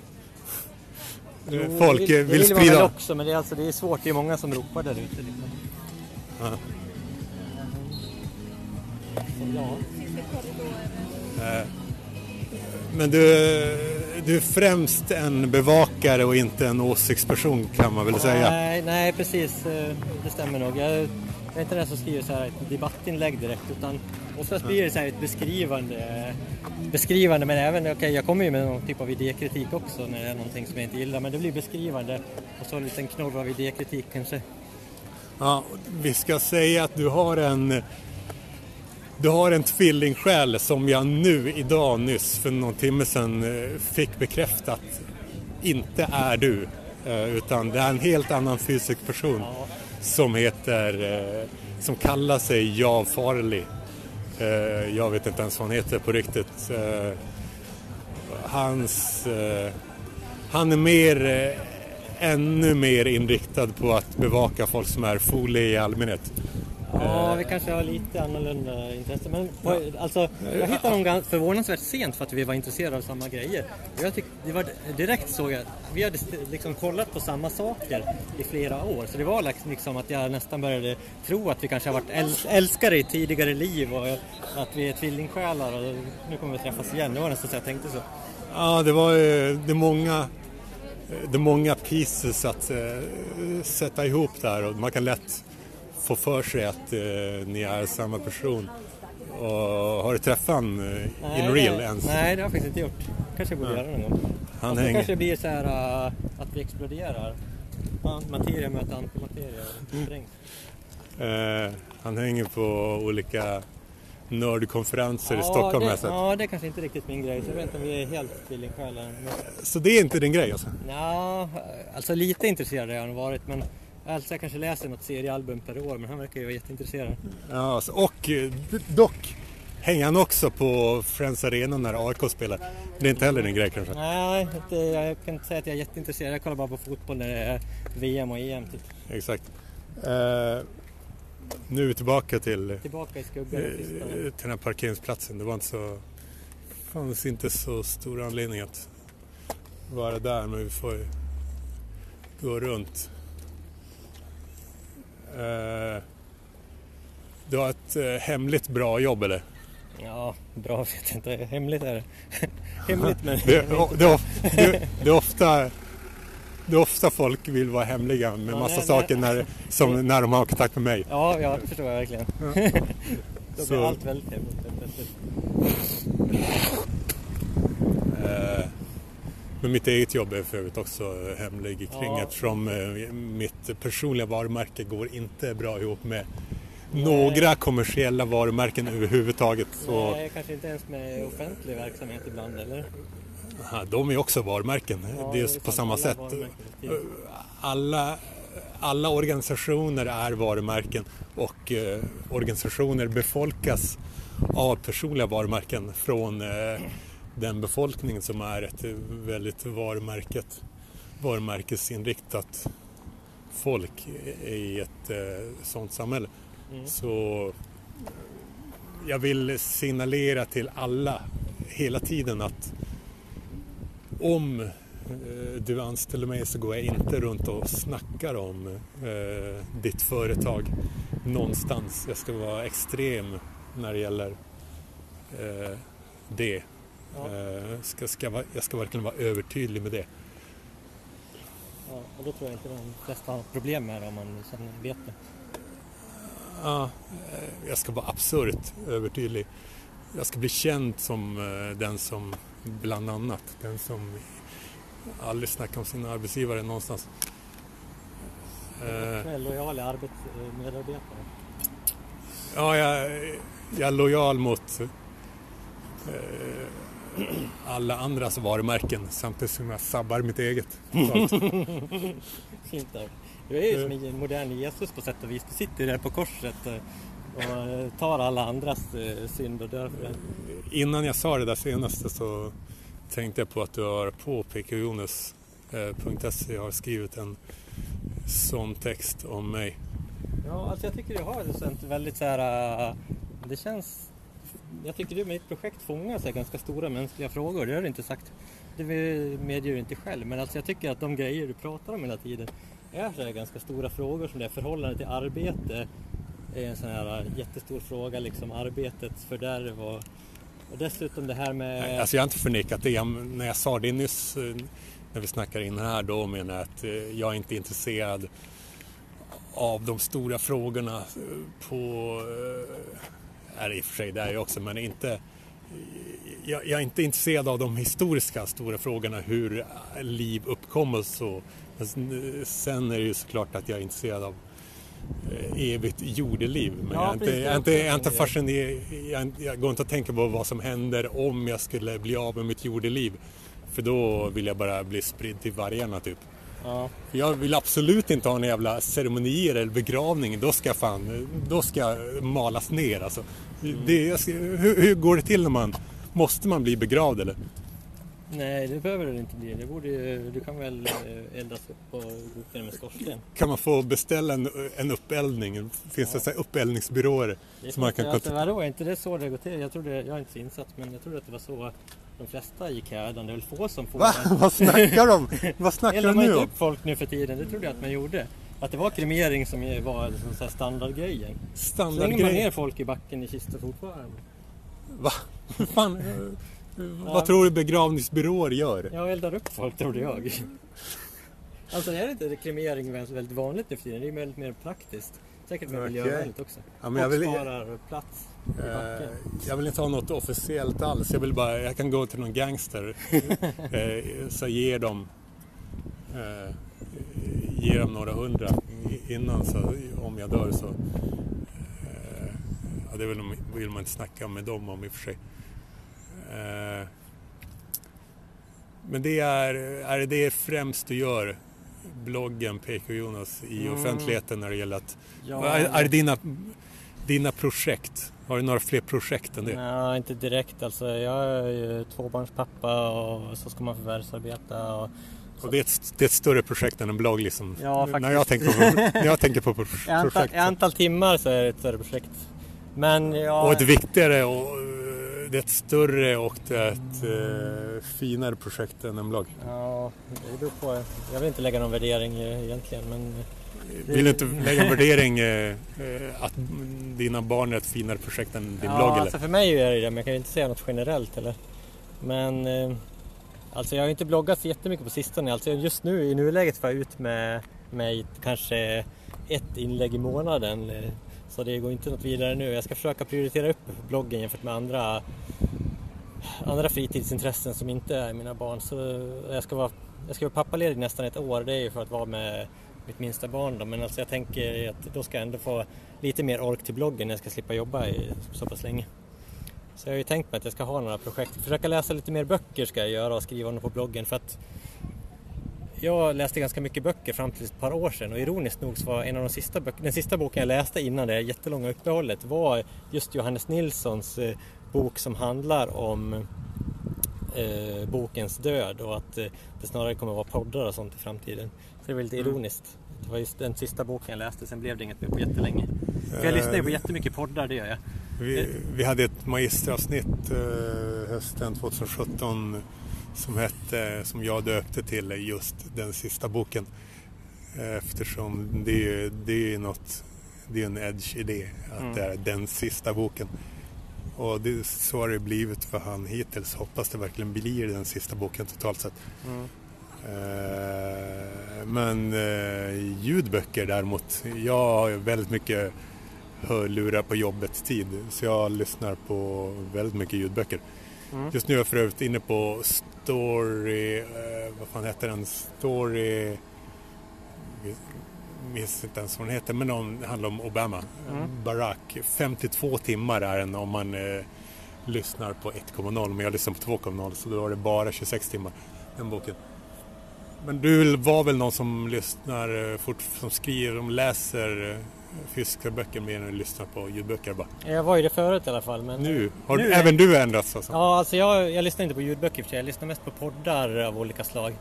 Jo, folk, det eh, vill, det vill vill man väl sprida... också, men det är, alltså, det är svårt, det är många som ropar där ute. Liksom. Ja. Ja. Men du, du är främst en bevakare och inte en åsiktsperson kan man väl säga. Nej, nej precis. eh, Det stämmer nog. Jag är inte den som skriver så här ett debattinlägg direkt utan oftast blir det så ett beskrivande, beskrivande men även, okej jag kommer ju med någon typ av idékritik också när det är någonting som jag inte gillar men det blir beskrivande och så en liten knorr av idékritik kanske. Ja, vi ska säga att du har en du har en tvillingsjäl som jag nu idag nyss för någon timme sedan eh, fick bekräftat inte är du. eh, Utan det är en helt annan fysisk person som heter, eh, som kallar sig Jag Farlig. Eh, Jag vet inte ens vad han heter på riktigt. Eh, Hans, eh, han är mer, eh, ännu mer inriktad på att bevaka folk som är folie i allmänhet. Ja, vi kanske har lite annorlunda intresse. Men på, alltså, jag hittade ganska förvånansvärt sent för att vi var intresserade av samma grejer. Jag tyck, det var direkt såg jag, vi hade liksom kollat på samma saker i flera år. Så det var liksom- att jag nästan började tro att vi kanske har varit äl- älskare i tidigare liv och att vi är tvillingsjälar och nu kommer vi träffas igen. Det var nästan så jag tänkte så. Ja, det var eh, det många, det är många pieces att sätta ihop där och man kan lätt få för sig att uh, ni är samma person. Och har du träffat honom uh, in real ens? Nej, det har jag faktiskt inte gjort. Kanske jag borde ja. göra någon gång. Han alltså, hänger... kanske blir så här uh, att vi exploderar. Materia möter antimateria sprängs. Uh, han hänger på olika nördkonferenser ja, i Stockholm det, Ja, det är kanske inte riktigt min grej. Så jag vet inte om vi är helt tvillingsjälar. Så det är inte din grej alltså? Ja, alltså lite intresserad har han varit men alltså jag kanske läser något seriealbum per år men han verkar ju vara jätteintresserad. Ja, alltså, och dock hänger han också på Friends Arena när AIK spelar. Det är inte heller din grej kanske? Nej, det, jag kan inte säga att jag är jätteintresserad. Jag kollar bara på fotboll när det är VM och EM. Typ. Exakt. Uh, nu tillbaka till, tillbaka i skuggan, eh, till den här parkeringsplatsen. Det var inte så, fanns inte så stor anledning att vara där men vi får ju gå runt. Uh, du har ett uh, hemligt bra jobb eller? Ja, bra vet jag inte. Hemligt är det. [LAUGHS] Hemligt men... det, det, det, det är ofta det är ofta folk vill vara hemliga med ja, massa nej, saker nej. När, som, när de har kontakt med mig. Ja, ja det förstår jag verkligen. Ja. [LAUGHS] Då blir Så. allt väldigt hemligt. Eh, men mitt eget jobb är för övrigt också hemlig kring ja. eftersom eh, mitt personliga varumärke går inte bra ihop med Nej. några kommersiella varumärken överhuvudtaget. Så... Nej, kanske inte ens med offentlig verksamhet ibland eller? de är också varumärken, ja, det är på samma sätt. Alla, alla organisationer är varumärken och eh, organisationer befolkas av personliga varumärken från eh, den befolkning som är ett väldigt varumärket, varumärkesinriktat folk i ett eh, sådant samhälle. Mm. Så jag vill signalera till alla hela tiden att om eh, du anställer mig så går jag inte runt och snackar om eh, ditt företag någonstans. Jag ska vara extrem när det gäller eh, det. Ja. Eh, ska, ska, jag ska verkligen vara övertydlig med det. Ja, och då tror jag inte de flesta har problem med det om man känner, vet det. Ja, eh, jag ska vara absurt övertydlig. Jag ska bli känd som eh, den som bland annat. Den som aldrig snackar om sin arbetsgivare någonstans. Eh, lojal medarbetare? Ja, jag, jag är lojal mot alla andras varumärken samtidigt som jag sabbar mitt eget. Fint Du är ju som en modern Jesus på sätt och vis. Du sitter där på korset eh, och tar alla andras eh, synd och dör för det. Innan jag sa det där senaste så tänkte jag på att du har på pkjonas.se har skrivit en sån text om mig. Ja, alltså jag tycker du har ett väldigt så här, det känns, jag tycker du med ditt projekt fångar så ganska stora mänskliga frågor, det har du inte sagt, det medger du inte själv, men alltså jag tycker att de grejer du pratar om hela tiden är så här ganska stora frågor som det är förhållandet till arbete är en sån här jättestor fråga, liksom arbetets fördärv och och dessutom det här med... Alltså jag har inte förnekat det. när jag sa det nyss, eh, när vi snackade in här, då menar jag att eh, jag är inte intresserad av de stora frågorna eh, på... Eh, är i och för sig det är jag också, men inte... Jag, jag, är inte intresserad av de historiska stora frågorna, hur liv uppkommer och så. Men sen är det ju såklart att jag är intresserad av Eh, evigt jordeliv. Men ja, jag, är inte, jag, är inte, jag, är inte fascinerad, jag, jag går inte att tänka på vad som händer om jag skulle bli av med mitt jordeliv. För då vill jag bara bli spridd till vargarna typ. Ja. Jag vill absolut inte ha några jävla ceremonier eller begravning. Då ska fan, då ska jag malas ner alltså. Det, hur, hur, går det till när man, måste man bli begravd eller? Nej, det behöver det inte bli. Det borde, du kan väl eh, eldas upp och gå med skorsten. Kan man få beställa en, en uppeldning? Finns ja. det så uppeldningsbyråer? Det som man kan alltså, vadå, är inte det så det går till? Jag, trodde, jag är inte så insatt, men jag trodde att det var så de flesta gick hädan. Det är väl få som får Va? Vad snackar de? [LAUGHS] Vad snackar de nu om? Eldar man inte upp folk nu för tiden? Det trodde jag att man gjorde. Att det var kremering som var liksom standardgrejen. Standardgrejen? Slänger man ner folk i backen i kistor fortfarande? Va? Fan? Vad tror du begravningsbyråer gör? Jag eldar upp folk trodde jag. [LAUGHS] Alltså är det inte kremering väldigt vanligt nu för tiden? Det är väldigt mer praktiskt. Säkert Okej. miljövänligt också. Ja, men jag vill- sparar plats. Eh, Jag vill inte ha något officiellt alls. Jag vill bara, jag kan gå till någon gangster [LAUGHS] eh, så ger dem eh, ger dem några hundra innan så om jag dör så eh, ja, det vill, vill man inte snacka med dem om i och för sig. Eh, men det är, är det det främst du gör? Bloggen PK Jonas i Mm. offentligheten när det gäller att Ja, är, är det dina, dina projekt? Har du några fler projekt än det? Nej, inte direkt. Alltså, jag är ju tvåbarnspappa och så ska man förvärvsarbeta. Och... Och det, är ett, det är ett större projekt än en blogg liksom. Ja, när, jag tänker på, när jag tänker på pro- I antal, projekt. I antal timmar så är det ett större projekt. Men ja, Och ett viktigare och eh, det är ett större och det är ett eh, finare projekt än en blogg. ja, det beror på. Jag vill inte lägga någon värdering eh, egentligen. Men Vill du inte lägga en värdering eh, eh, att dina barn är ett finare projekt än din ja, blogg eller? alltså för mig är det det, men jag kan ju inte säga något generellt eller. Men eh, alltså jag har inte bloggat så jättemycket på sistone. Alltså just nu i nuläget får jag ut med mig kanske ett inlägg i månaden. Så det går inte något vidare nu. Jag ska försöka prioritera upp bloggen jämfört med andra, andra fritidsintressen som inte är mina barn. Så jag ska vara, jag ska vara pappaledig nästan ett år. Det är ju för att vara med mitt minsta barn då. Men alltså jag tänker att då ska jag ändå få lite mer ork till bloggen när jag ska slippa jobba i så pass länge. Så jag har ju tänkt mig att jag ska ha några projekt. Försöka läsa lite mer böcker ska jag göra och skriva dem på bloggen för att jag läste ganska mycket böcker fram till ett par år sedan och ironiskt nog så var en av de sista böckerna, den sista boken jag läste innan det jättelånga uppehållet var just Johannes Nilssons eh, bok som handlar om eh, bokens död och att eh, det snarare kommer att vara poddar och sånt i framtiden. Så det var lite ironiskt. Det var just den sista boken jag läste, sen blev det inget mer på jättelänge. För jag lyssnar ju på jättemycket poddar, det gör jag. Vi, vi hade ett magisteravsnitt eh, hösten 2017 som, hette, som jag döpte till just den sista boken. Eh, Eftersom det är det är något, det är en edge i det, att Mm. det är den sista boken. Och det, så har det blivit för han hittills. Hoppas det verkligen blir den sista boken totalt sett. Mm. Eh, Men ljudböcker däremot, jag har väldigt mycket hörlurar på jobbet tid så jag lyssnar på väldigt mycket ljudböcker. Mm. Just nu är jag för övrigt inne på Story, eh, vad fan heter den? Story, jag minns inte ens vad den heter, men den handlar om Obama. Mm. Barack, 52 timmar är den om man eh, lyssnar på 1,0 men jag lyssnar på 2,0 så då är det bara 26 timmar den boken. Men du var väl någon som lyssnar eh, fort, som skriver, som läser eh, fysiska böcker mer än att lyssna på ljudböcker bara. Jag var ju det förut i alla fall. Men... Nu, har Nu även du ändrats alltså? Ja, alltså jag, jag lyssnar inte på ljudböcker för. Jag lyssnar mest på poddar av olika slag.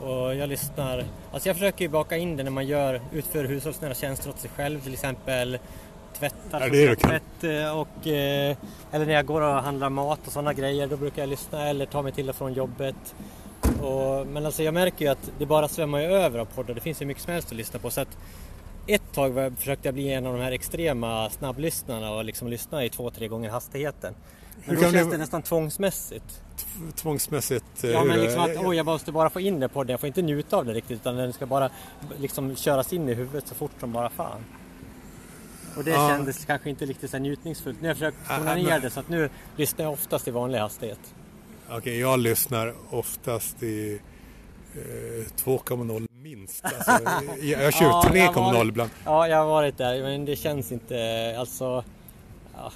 Och jag lyssnar, alltså jag försöker ju baka in det när man gör, utför hushållsnära tjänster åt sig själv till exempel tvättar Ja, det tvätt eh, och eh, eller när jag går och handlar mat och sådana grejer då brukar jag lyssna eller ta mig till och från jobbet. Och, men alltså jag märker ju att det bara svämmar över av poddar. Det finns ju mycket som helst att lyssna på. Så att ett tag var, försökte jag bli en av de här extrema snabblyssnarna och liksom lyssna i två, tre gånger hastigheten. Hur Men då kan känns det- det nästan tvångsmässigt. Tvångsmässigt? eh, Ja men hur- liksom att oj, jag måste bara få in det på den. Jag får inte njuta av det riktigt utan den ska bara liksom köras in i huvudet så fort som bara fan. Och det Ja. kändes kanske inte riktigt så njutningsfullt. Nu har jag försökt tona men- ner det så att nu lyssnar jag oftast i vanlig hastighet. Okej, jag lyssnar oftast i 2,0 minst. [LAUGHS] Alltså, jag, kör Ja, jag 3,0 var- ibland. Ja, jag har varit där men det känns inte alltså... Ja.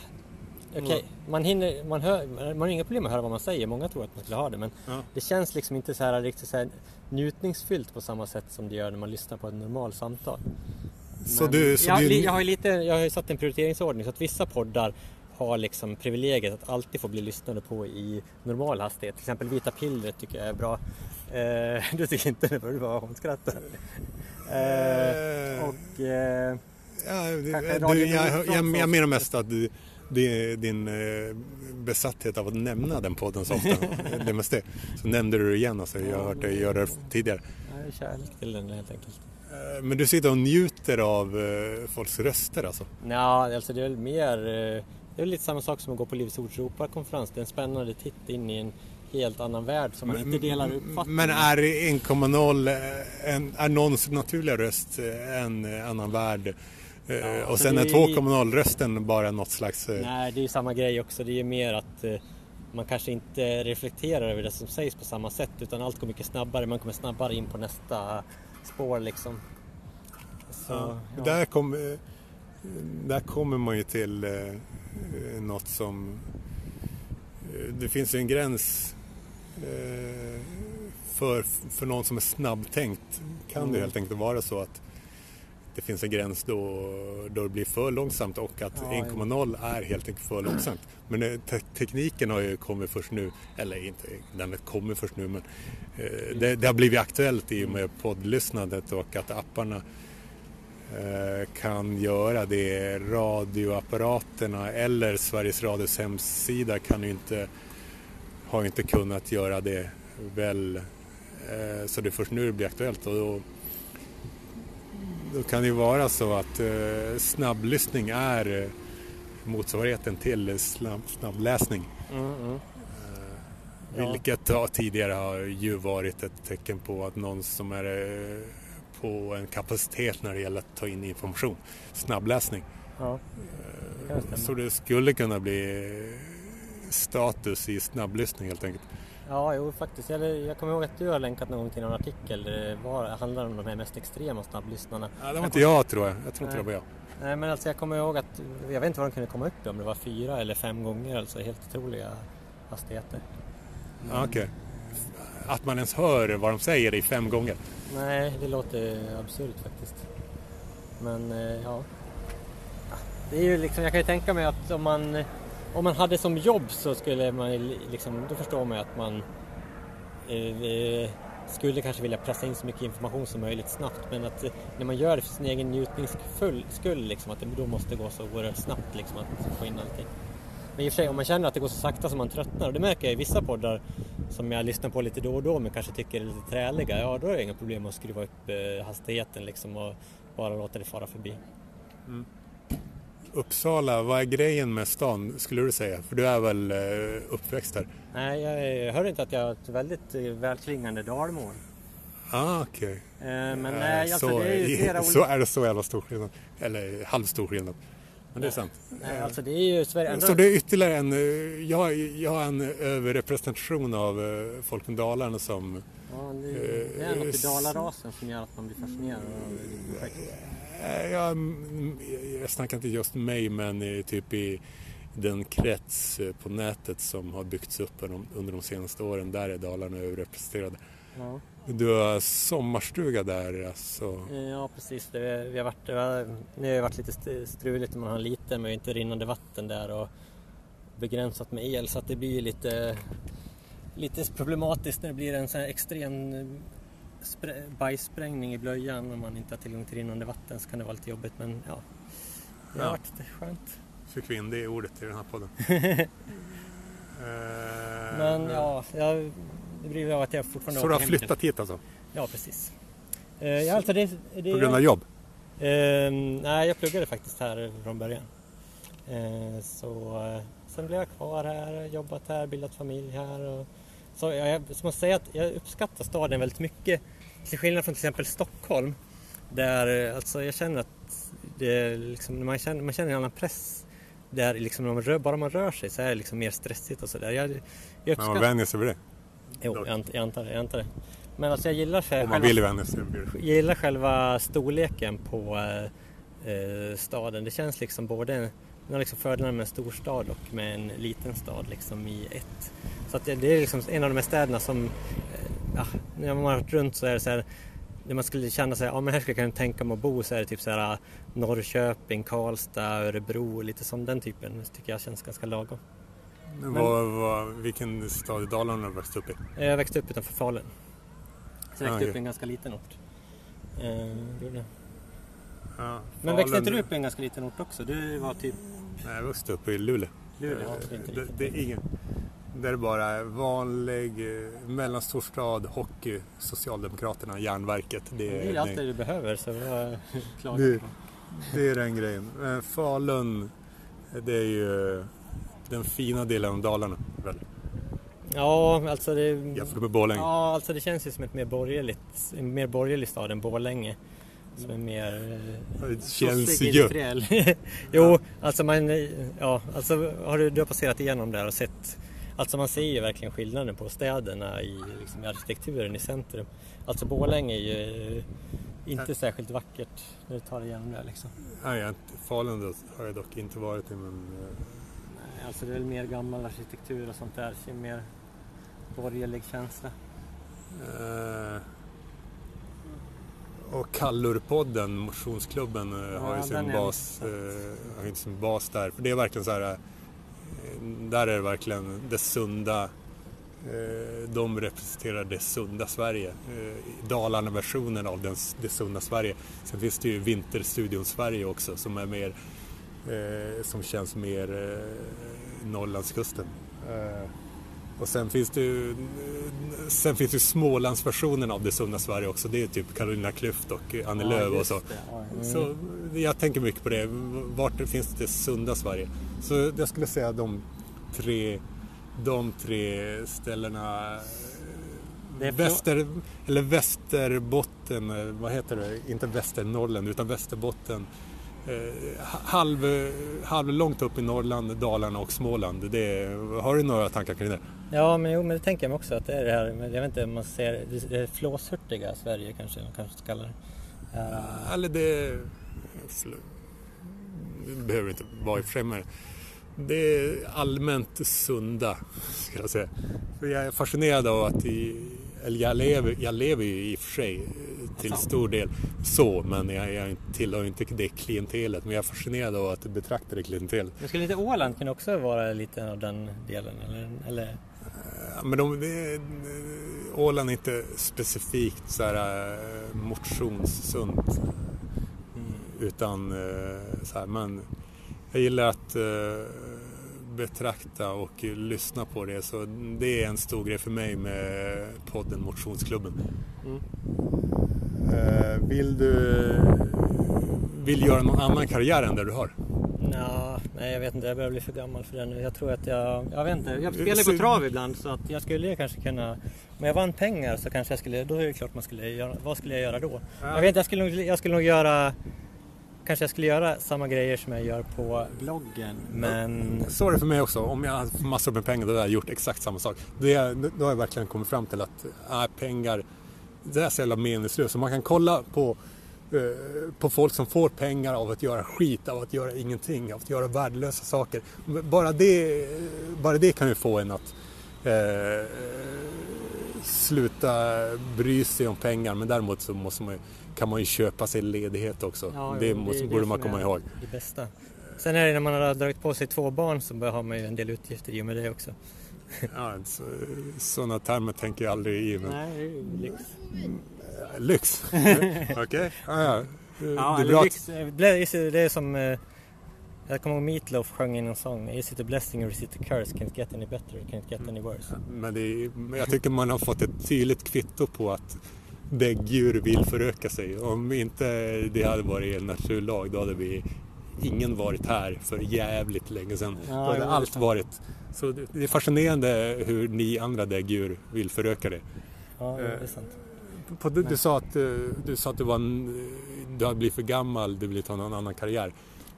Okej, Mm. man hinner, man hör, man har inga problem med att höra vad man säger. Många tror att man skulle ha det men Ja. det känns liksom inte så här riktigt så här njutningsfyllt på samma sätt som det gör när man lyssnar på ett normalt samtal. Så Men du, så jag, du, jag har ju lite, jag har ju satt en prioriteringsordning så att vissa poddar har liksom privilegiet att alltid få bli lyssnade på i normal hastighet. Till exempel Vita pillret tycker jag är bra. Eh, [LAUGHS] du tycker inte det, för du bara hånskratta. Eh, och eh, ja, du, jag, jag, jag menar mest att du, din eh, besatthet av att nämna den podden så ofta. [LAUGHS] det mest det. Så nämnde du det igen, alltså, jag har hört dig göra det tidigare. jag är kärlek till den helt enkelt. Eh, Men du sitter och njuter av eh, folks röster alltså? Ja, alltså det är väl mer, det är lite samma sak som att gå på Livets Ords roparkonferens. Det är en spännande titt in i en helt annan värld som man inte delar uppfattning Men är 1,0 en, är någons naturliga röst en annan värld? Ja, och sen är 2,0-rösten bara något slags... Nej, det är ju samma grej också. Det är ju mer att man kanske inte reflekterar över det som sägs på samma sätt utan allt går mycket snabbare. Man kommer snabbare in på nästa spår liksom. Så, ja, ja. Där, kom, där kommer man ju till eh, något som... Eh, det finns ju en gräns eh, för, för någon som är snabbtänkt. Kan mm. det helt enkelt vara så att det finns en gräns då, då det blir för långsamt och att ja, 1,0 är helt enkelt för långsamt. Men eh, te tekniken har ju kommit först nu, eller inte den kommer först nu men eh, det, det, har blivit aktuellt i och med poddlyssnandet och att apparna eh, kan göra det. Radioapparaterna eller Sveriges Radios hemsida kan ju inte, har inte kunnat göra det väl. Eh, så det är först nu det blir aktuellt. Och då, då kan det ju vara så att eh, snabblyssning är eh, motsvarigheten till snabb, snabbläsning. Mm, mm. Vilket tidigare har ju varit ett tecken på att någon som är på en kapacitet när det gäller att ta in information. Snabbläsning. Ja. Eh, så det skulle kunna bli status i snabblyssning helt enkelt. Ja, jo faktiskt. Jag, jag kommer ihåg att du har länkat någon gång till någon artikel där det var, handlar om de här mest extrema snabblyssnarna. Ja, det var inte jag tror jag. Jag tror inte det var jag. Nej, men alltså jag kommer ihåg att, jag vet inte vad de kunde komma upp i, om det var fyra eller fem gånger, alltså helt otroliga hastigheter. Mm. Okej. Okay. Att man ens hör vad de säger i fem gånger? Nej, det låter absurt faktiskt. Men eh, ja. Det är ju liksom, jag kan ju tänka mig att om man om man hade som jobb så skulle man liksom, då förstår man ju att man eh, skulle kanske vilja pressa in så mycket information som möjligt snabbt men att eh, när man gör det för sin egen njutnings skull liksom, att det då måste gå så oerhört snabbt liksom, att få in allting. Men i och för sig om man känner att det går så sakta som man tröttnar och det märker jag i vissa poddar som jag lyssnar på lite då och då men kanske tycker är lite träliga, ja då är det inga problem att skruva upp eh, hastigheten liksom och bara låta det fara förbi. Mm. Uppsala, vad är grejen med stan skulle du säga? För du är väl eh, uppväxt där? Nej, jag hör inte att jag har ett väldigt eh, välklingande dalmål. Ah, okej. Okay. Eh, men nej, alltså så, det är ju flera [LAUGHS] Så är det så jävla stor skillnad. Eller halvstor skillnad. Men det är sant. Nej, alltså det är ju Sverige... Så det är ytterligare en, jag, jag har en överrepresentation av folk från Dalarna som... Ja, det, det är något i dalarasen som gör att man blir fascinerad av projektet. Eh, jag, jag snackar inte just mig men typ i den krets eh, på nätet som har byggts upp under de senaste åren. Där är Dalarna överrepresenterade. Ja. Du har sommarstuga där alltså? Ja precis, det, vi har varit, det har, det varit lite struligt man har lite men inte rinnande vatten där och begränsat med el så att det blir lite, lite problematiskt när det blir en sån här extrem bajssprängning i blöjan om man inte har tillgång till rinnande vatten så kan det vara lite jobbigt men ja, det har ja. varit skönt. Fick vi in det ordet i den här podden. [LAUGHS] men ja, jag, det blir av att jag fortfarande Så du har flyttat hit alltså? Ja, precis. Uh, ja, alltså det, det, På grund av jobb? Uh, nej, jag pluggade faktiskt här från början. Uh, så sen blev jag kvar här, jobbat här, bildat familj här. Och, så jag, jag måste säga att jag uppskattar staden väldigt mycket. Till skillnad från till exempel Stockholm. Där alltså jag känner att det liksom, man, känner, man känner en annan press. Där liksom, man rör, bara man rör sig så är det liksom mer stressigt och sådär. Jag, jag uppskattar... Man vänjer sig vid det? Jo, jag, jag, antar det, jag antar det. Men alltså jag gillar, själva, Om man vill vänja sig jag gillar själva storleken på eh, staden. Det känns liksom både den har liksom fördelar med en stor stad och med en liten stad liksom i ett. Så att det, det är liksom en av de här städerna som, eh, ja, när man har varit runt så är det så här, när man skulle känna sig, ja men här skulle jag kunna tänka mig att bo så är det typ så här Norrköping, Karlstad, Örebro, lite som den typen. Det tycker jag känns ganska lagom. Men, vad, vad, vilken stad i Dalarna har du växt upp i? Jag växte upp utanför Falun. Så jag växte ah, upp i en ganska liten ort. Eh, Ja, men växte inte du upp i en ganska liten ort också? Du var typ... Nej, jag växte upp i Luleå. Luleå ja, det, är inte det, det är ingen... Det är bara vanlig eh, mellanstor stad, hockey, Socialdemokraterna, järnverket. Det är, det är allt det du behöver så det, [LAUGHS] det är den grejen. Falun Det är ju den fina delen av Dalarna väl? Ja, alltså det... Jämfört med Borlänge? Ja, alltså det känns ju som ett mer borgerligt, en mer borgerlig stad än Borlänge. Som är mer... Det känns ju... [LAUGHS] jo, alltså man... Ja, alltså har du, du har passerat igenom där och sett... Alltså man ser ju verkligen skillnaden på städerna i liksom, arkitekturen i centrum. Alltså Borlänge är ju inte särskilt vackert när du tar igenom det liksom. Nej, Falun har jag dock inte varit i men... Nej, alltså det är väl mer gammal arkitektur och sånt där. Är mer borgerlig känsla. Uh, och Kallurpodden, motionsklubben, uh, ja, har ju sin bas, uh, har sin bas där. För det är verkligen så här, där är det verkligen det sunda de representerar det sunda Sverige. Dalarna-versionen av den, det sunda Sverige. Sen finns det ju Vinterstudion Sverige också som är mer som känns mer Norrlandskusten. Och sen finns det ju, sen finns det Smålandsversionen av Det sunda Sverige också. Det är typ Carolina Klüft och Annie ja, Lööf och så. Mm. Så jag tänker mycket på det. Vart finns det sunda Sverige? Så jag skulle säga de tre, de tre ställena Väster, eller Västerbotten, vad heter det? Inte Västernorrland utan Västerbotten Eh, halv, halv långt upp i Norrland, Dalarna och Småland. Det, har du några tankar kring det? Ja, men, jo, men det tänker jag mig också att det är det här, jag vet inte om man ser det flåshurtiga Sverige kanske man kanske ska kalla det. Uh... Eller det, det behöver inte vara i men det är allmänt sunda, ska jag säga. För jag är fascinerad av att i, eller jag lever, jag lever ju i och för sig till stor del så, men jag, jag tillhör inte det klientelet. Men jag är fascinerad av att betrakta det klientelet. Men skulle inte Åland kunna också vara lite av den delen? Eller? eller? Men de, det, Åland är inte specifikt så här eh, motionssunt. Mm. Utan eh, så här, men jag gillar att betrakta och lyssna på det. Så det är en stor grej för mig med podden Motionsklubben. Mm. Vill du vill göra någon annan karriär än det du har? Nå, nej, jag vet inte. Jag börjar bli för gammal för det nu. Jag tror att jag... Jag vet inte. Jag spelar på trav ibland så att jag skulle kanske kunna... Om jag vann pengar så kanske jag skulle... Då är det klart man skulle göra... Vad skulle jag göra då? Ja. Jag vet inte. Jag skulle nog, jag skulle nog göra kanske jag skulle göra samma grejer som jag gör på bloggen men... Så är det för mig också. Om jag hade massor med pengar då hade jag gjort exakt samma sak. Det, då har jag verkligen kommit fram till att äh, pengar, det är så jävla meningslöst. Man kan kolla på, på folk som får pengar av att göra skit, av att göra ingenting, av att göra värdelösa saker. Bara det, bara det kan ju få en att eh, sluta bry sig om pengar men däremot så måste man kan man ju köpa sig ledighet också. Ja, det, måste, det borde man komma ihåg. Det bästa. Sen är det när man har dragit på sig två barn så har man ju en del utgifter i och med det också. [LAUGHS] ja, så, sådana termer tänker jag aldrig i. Men... Nej, det är lyx. Lyx? [LAUGHS] Okej, okay. ah, ja. ja. Det, är lyx, det är som eh, jag kommer ihåg Meatloaf sjöng in en sång Is it a blessing or is it a curse? Can't get any better, can't get any worse. Men är, jag tycker man har fått ett tydligt kvitto på att däggdjur vill föröka sig. Om inte det hade varit en naturlag då hade vi ingen varit här för jävligt länge sedan. Ja, då hade allt varit... Så det är fascinerande hur ni andra däggdjur vill föröka det. Ja, det är sant. På, du, du, sa att, eh, du sa att du, var en, du hade blivit för gammal, du ville ta någon annan karriär.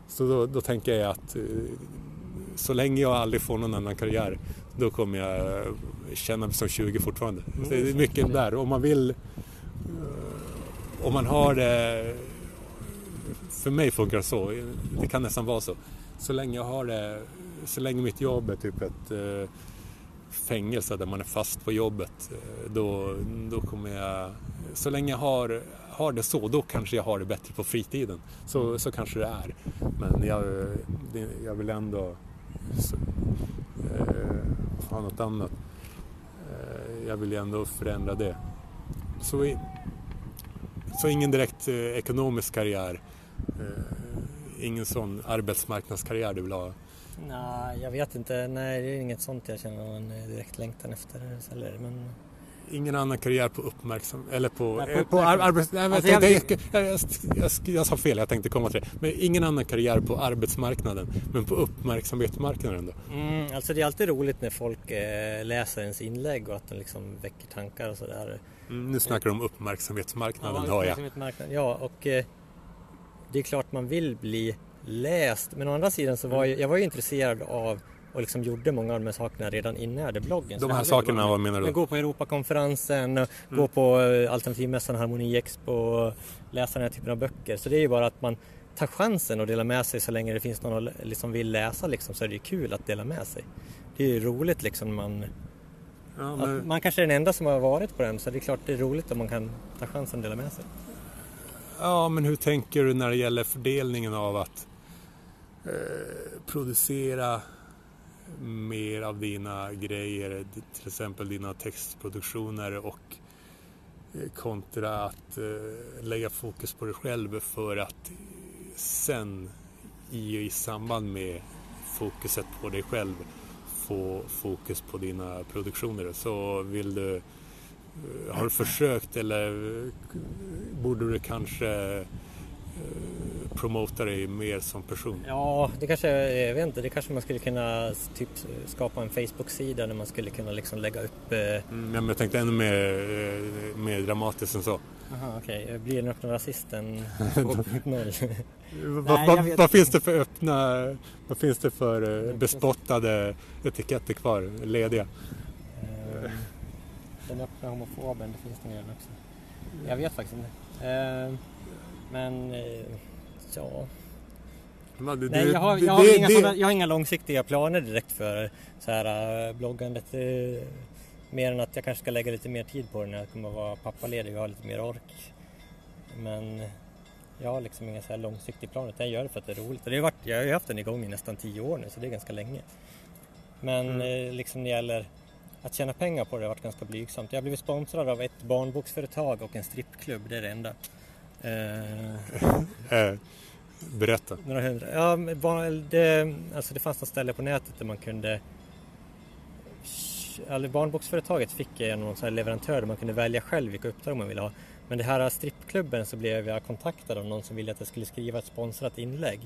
Så då, då tänker jag att eh, så länge jag aldrig får någon annan karriär då kommer jag känna mig som 20 fortfarande. Mm. det är mycket där. Om man vill om man har det... För mig funkar det så. Det kan nästan vara så. Så länge jag har det... Så länge mitt jobb är typ ett eh, fängelse där man är fast på jobbet. Eh, då, då kommer jag... Så länge jag har, har det så, då kanske jag har det bättre på fritiden. Så, så kanske det är. Men jag, jag vill ändå så, eh, ha något annat. Eh, jag vill ju ändå förändra det. Så så ingen direkt eh, ekonomisk karriär? Eh, ingen sån arbetsmarknadskarriär du vill ha? Nej, jag vet inte. Nej, det är inget sånt jag känner någon direkt längtan efter. Eller, men ingen annan karriär på uppmärksam... Eller på... Nej, på eh, på ar- arbets... Nej, Alltså, jag, jag- jag, jag, sa fel, jag tänkte komma till det. Men ingen annan karriär på arbetsmarknaden. Men på uppmärksamhetsmarknaden då? Mm, alltså det är alltid roligt när folk eh, läser ens inlägg och att de liksom väcker tankar och sådär. Mm, nu snackar du om uppmärksamhetsmarknaden, hör jag. Ja, och eh, det är klart man vill bli läst. Men å andra sidan så var jag, jag var ju intresserad av och liksom gjorde många av de här sakerna redan innan jag hade bloggen. De här sakerna, vad menar Men du? gå på Europakonferensen, Mm. gå på eh, Alternativmässan, Harmoni Expo och läsa den här typen av böcker. Så det är ju bara att man tar chansen och delar med sig så länge det finns någon som liksom vill läsa liksom, så är det ju kul att dela med sig. Det är ju roligt liksom man, Ja, men, man kanske är den enda som har varit på den så det är klart det är roligt om man kan ta chansen och dela med sig. ja, men hur tänker du när det gäller fördelningen av att Eh, producera mer av dina grejer, till exempel dina textproduktioner och eh, kontra att eh, lägga fokus på dig själv för att sen i, i samband med fokuset på dig själv få fokus på dina produktioner. Så vill du, har du försökt eller borde du kanske promota dig mer som person? Ja, det kanske, jag vet inte, det kanske man skulle kunna typ skapa en Facebook-sida där man skulle kunna liksom lägga upp... Eh, Mm, ja, men jag tänkte ännu mer, eh, mer dramatiskt än så. aha, okej, blir den öppna rasisten [LAUGHS] 2.0? [LAUGHS] Vad, finns det för öppna, vad finns det för eh, bespottade etiketter kvar, lediga? Eh, den öppna homofoben, det finns det redan också. Jag vet faktiskt inte. Eh, men, eh, ja. Men det- Nej, jag har, jag, har det- inga det- sådana, jag har inga långsiktiga planer direkt för så här, äh, bloggandet. eh, Mer än att jag kanske ska lägga lite mer tid på det när jag kommer att vara pappaledig och ha lite mer ork. Men jag har liksom inga så här långsiktiga planer. utan Jag gör det för att det är roligt. Det har varit, jag har ju haft den igång i nästan tio år nu så det är ganska länge. Men Mm. eh, liksom när det gäller att tjäna pengar på det har varit ganska blygsamt. Jag har blivit sponsrad av ett barnboksföretag och en strippklubb, det är det enda. Eh, Eh, berätta. några hundra. Ja, det, alltså det fanns något ställe på nätet där man kunde eller barnboksföretaget fick jag någon sån leverantör där man kunde välja själv vilka uppdrag man ville ha. Men det här strippklubben så blev jag kontaktad av någon som ville att jag skulle skriva ett sponsrat inlägg.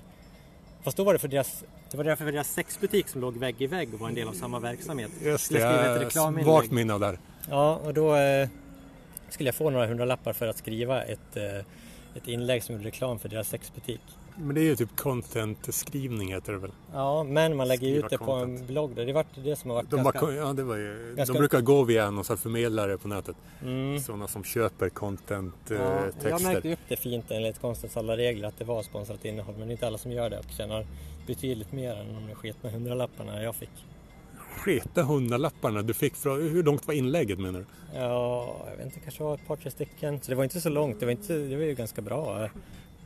Fast då var det för deras, det var därför för deras sexbutik som låg vägg i vägg och var en del av samma verksamhet. Just det, skriva ett jag har reklaminlägg. vagt minne av det här. Ja, och då eh, skulle jag få några hundralappar för att skriva ett, eh, ett inlägg som gjorde reklam för deras sexbutik. Men det är ju typ content-skrivning heter det väl? Ja, men man lägger Skriva ut det på en content. blogg. Det var det som har varit De, ganska... bara, ja, det var ju, ganska- de brukar gå via någon sån förmedlare på nätet. Mm. Sådana som köper Ja, content-texter. jag märkte upp det fint enligt konstens alla regler att det var sponsrat innehåll men det är inte alla som gör det och tjänar betydligt mer än de sketna hundralapparna jag fick. Sketa hundralapparna du fick från, hur långt var inlägget menar du? Ja, jag vet inte, kanske var ett par tre stycken. Så det var inte så långt, det var, inte, det var ju ganska bra.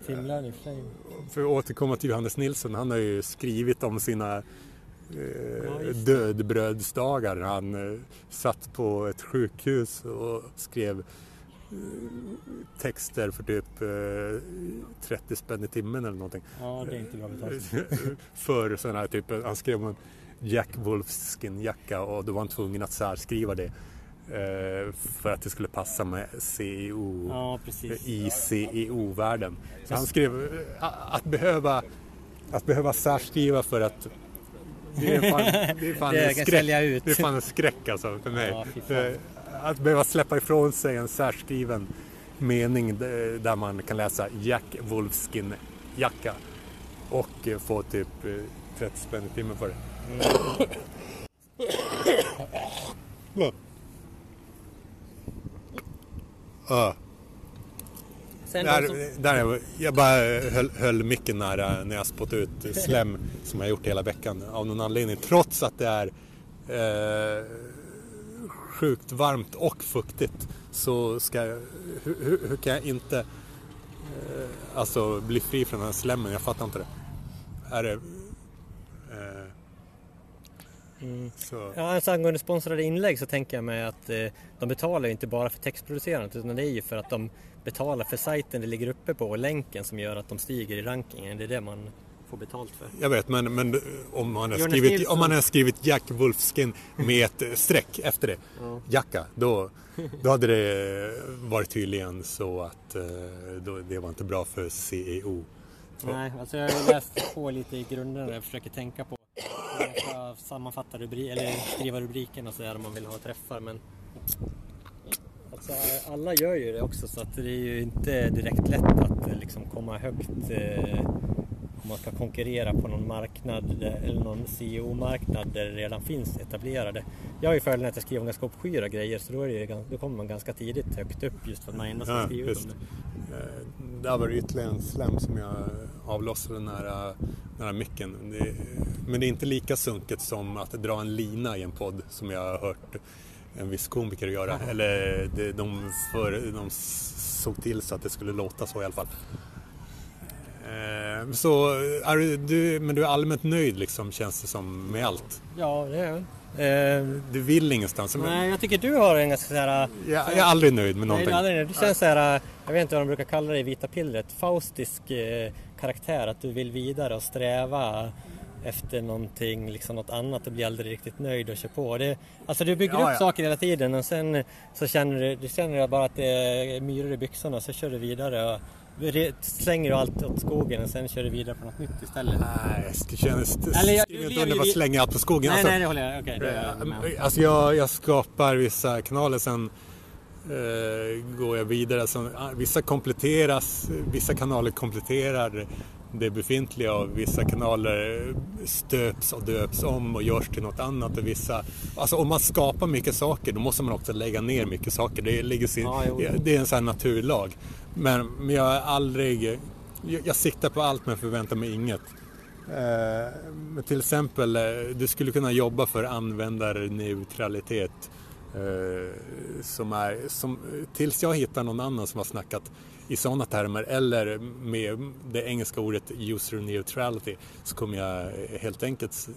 Timlön i och för sig. För att återkomma till Johannes Nilsson, han har ju skrivit om sina eh, dödbrödsdagar. Han eh, satt på ett sjukhus och skrev eh, texter för typ eh, 30 spänn i timmen eller någonting. Ja, det är inte bra betalt. [LAUGHS] för sådana här typ, han skrev om Jack Wolfskin jacka och då var han tvungen att särskriva det. eh, För att det skulle passa med CEO Ja, i CEO-världen. Så han skrev eh, att behöva, att behöva särskriva för att det är fan, det är fan [LAUGHS] Det en skräck. sälja ut. Det är fan en skräck alltså för mig. Ja. Eh, att behöva släppa ifrån sig en särskriven mening d- där man kan läsa Jack Wolfskin jacka och eh, få typ eh, 30 spänn i timmen för det. Ja. Sen Där, som, där jag, bara höll, höll micken nära när jag spottade ut slem som jag gjort hela veckan av någon anledning. Trots att det är eh, sjukt varmt och fuktigt så ska jag, hur, hur, hur kan jag inte eh, alltså bli fri från den här slemmen? Jag fattar inte det. Är det mm. Ja, alltså angående sponsrade inlägg så tänker jag mig att eh, de betalar ju inte bara för textproducerandet utan det är ju för att de betalar för sajten det ligger uppe på och länken som gör att de stiger i rankingen. Det är det man få betalt för. Jag vet, men, men om, man har Jonas skrivit, Nilsson. om man har skrivit Jack Wolfskin med ett eh, streck efter det, Ja. Jacka, då, då hade det varit tydligen så att eh, då, det var inte bra för CEO. Nej, alltså jag har läst på lite i grunderna och försöker tänka på man ska sammanfatta rubri- eller skriva rubriken och sådär om man vill ha träffar men alltså, alla gör ju det också så att det är ju inte direkt lätt att eh, liksom komma högt eh, om man ska konkurrera på någon marknad eller någon CEO-marknad där det redan finns etablerade. Jag har ju fördelen att jag skriver ganska obskyra grejer så då, är det, då kommer man ganska tidigt högt upp just för att man endast har Ja, skrivit visst. om det. Eh, Där var det ytterligare en slem som jag avlossade nära, nära micken. Det, men det är inte lika sunket som att dra en lina i en podd som jag har hört en viss komiker göra. Eller det, de, för, de såg till så att det skulle låta så i alla fall. Eh, Så är du, men du är allmänt nöjd liksom känns det som med allt. Ja, det är jag. Eh, Du vill ingenstans. Nej, jag tycker du har en ganska såhär... jag, jag är aldrig nöjd med Nej, någonting. är aldrig, du känns såhär, jag vet inte vad de brukar kalla det i Vita pillret, faustisk eh, karaktär, att du vill vidare och sträva efter någonting, liksom något annat och blir aldrig riktigt nöjd och kör på. Det, alltså du bygger Ja, upp ja. saker hela tiden och sen så känner du, du känner bara att det är myror i byxorna så kör du vidare och slänger du allt åt skogen och sen kör du vidare på något nytt istället. Nej, jag sk- känner, Eller jag- skriv du inte under vad i- slänger allt på skogen. Nej, Alltså, nej, det håller jag, okej. det är jag. Eh, Alltså jag, jag skapar vissa kanaler sen eh, går jag vidare. Alltså, ah, vissa kompletteras, vissa kanaler kompletterar det befintliga och vissa kanaler stöps och döps om och görs till något annat. Och vissa, alltså om man skapar mycket saker då måste man också lägga ner mycket saker. Det, ligger sin, jo. det är en sån här naturlag. Men, men jag är aldrig, jag, jag siktar på allt men förväntar mig inget. Eh, men till exempel, eh, du skulle kunna jobba för användarneutralitet. Eh, som är, som, tills jag hittar någon annan som har snackat i sådana termer eller med det engelska ordet user neutrality så kommer jag helt enkelt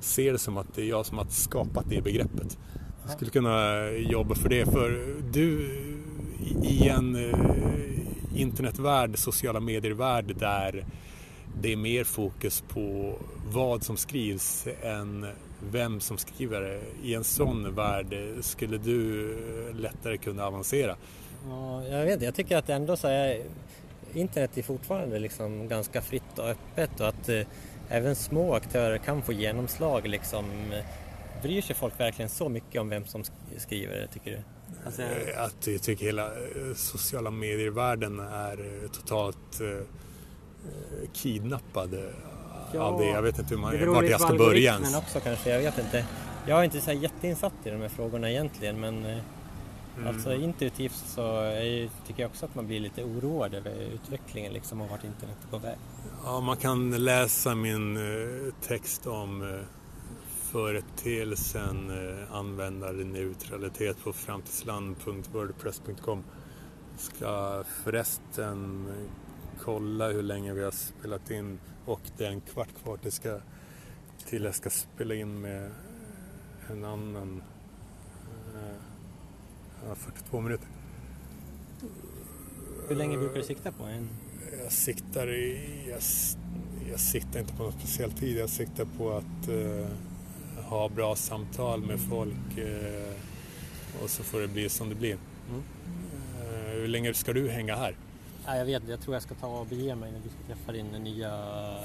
se det som att det är jag som har skapat det begreppet. Jag skulle kunna jobba för det för du i en eh, internetvärld, sociala medier-värld där det är mer fokus på vad som skrivs än vem som skriver det. I en sån värld skulle du lättare kunna avancera. Ja, jag vet inte, jag tycker att ändå så är internet är fortfarande liksom ganska fritt och öppet och att eh, även små aktörer kan få genomslag liksom. Bryr sig folk verkligen så mycket om vem som skriver det, tycker du? Alltså, Eh, Att jag tycker hela eh, sociala medier-världen är eh, totalt kidnappad eh, Ja, av det. Jag vet inte hur det man, beror vart jag ska börja ens. också kanske, jag vet inte. Jag är inte så jätteinsatt i de här frågorna egentligen men Mm. alltså intuitivt så är, tycker jag också att man blir lite oroad över utvecklingen liksom och vart internet är på väg. Ja, man kan läsa min text om företeelsen eh, användarneutralitet på framtidsland.wordpress.com. Ska förresten eh, kolla hur länge vi har spelat in och det är en kvart kvar till, ska, till jag ska spela in med en annan. Eh, ja, 42 minuter. Hur länge brukar du sikta på? En... Jag siktar, i, jag, jag siktar inte på någon speciell tid. Jag siktar på att eh, ha bra samtal med folk eh, och så får det bli som det blir. Mm. Eh, hur länge ska du hänga här? Ja, jag vet, jag tror jag ska ta och bege mig när du ska träffa din nya...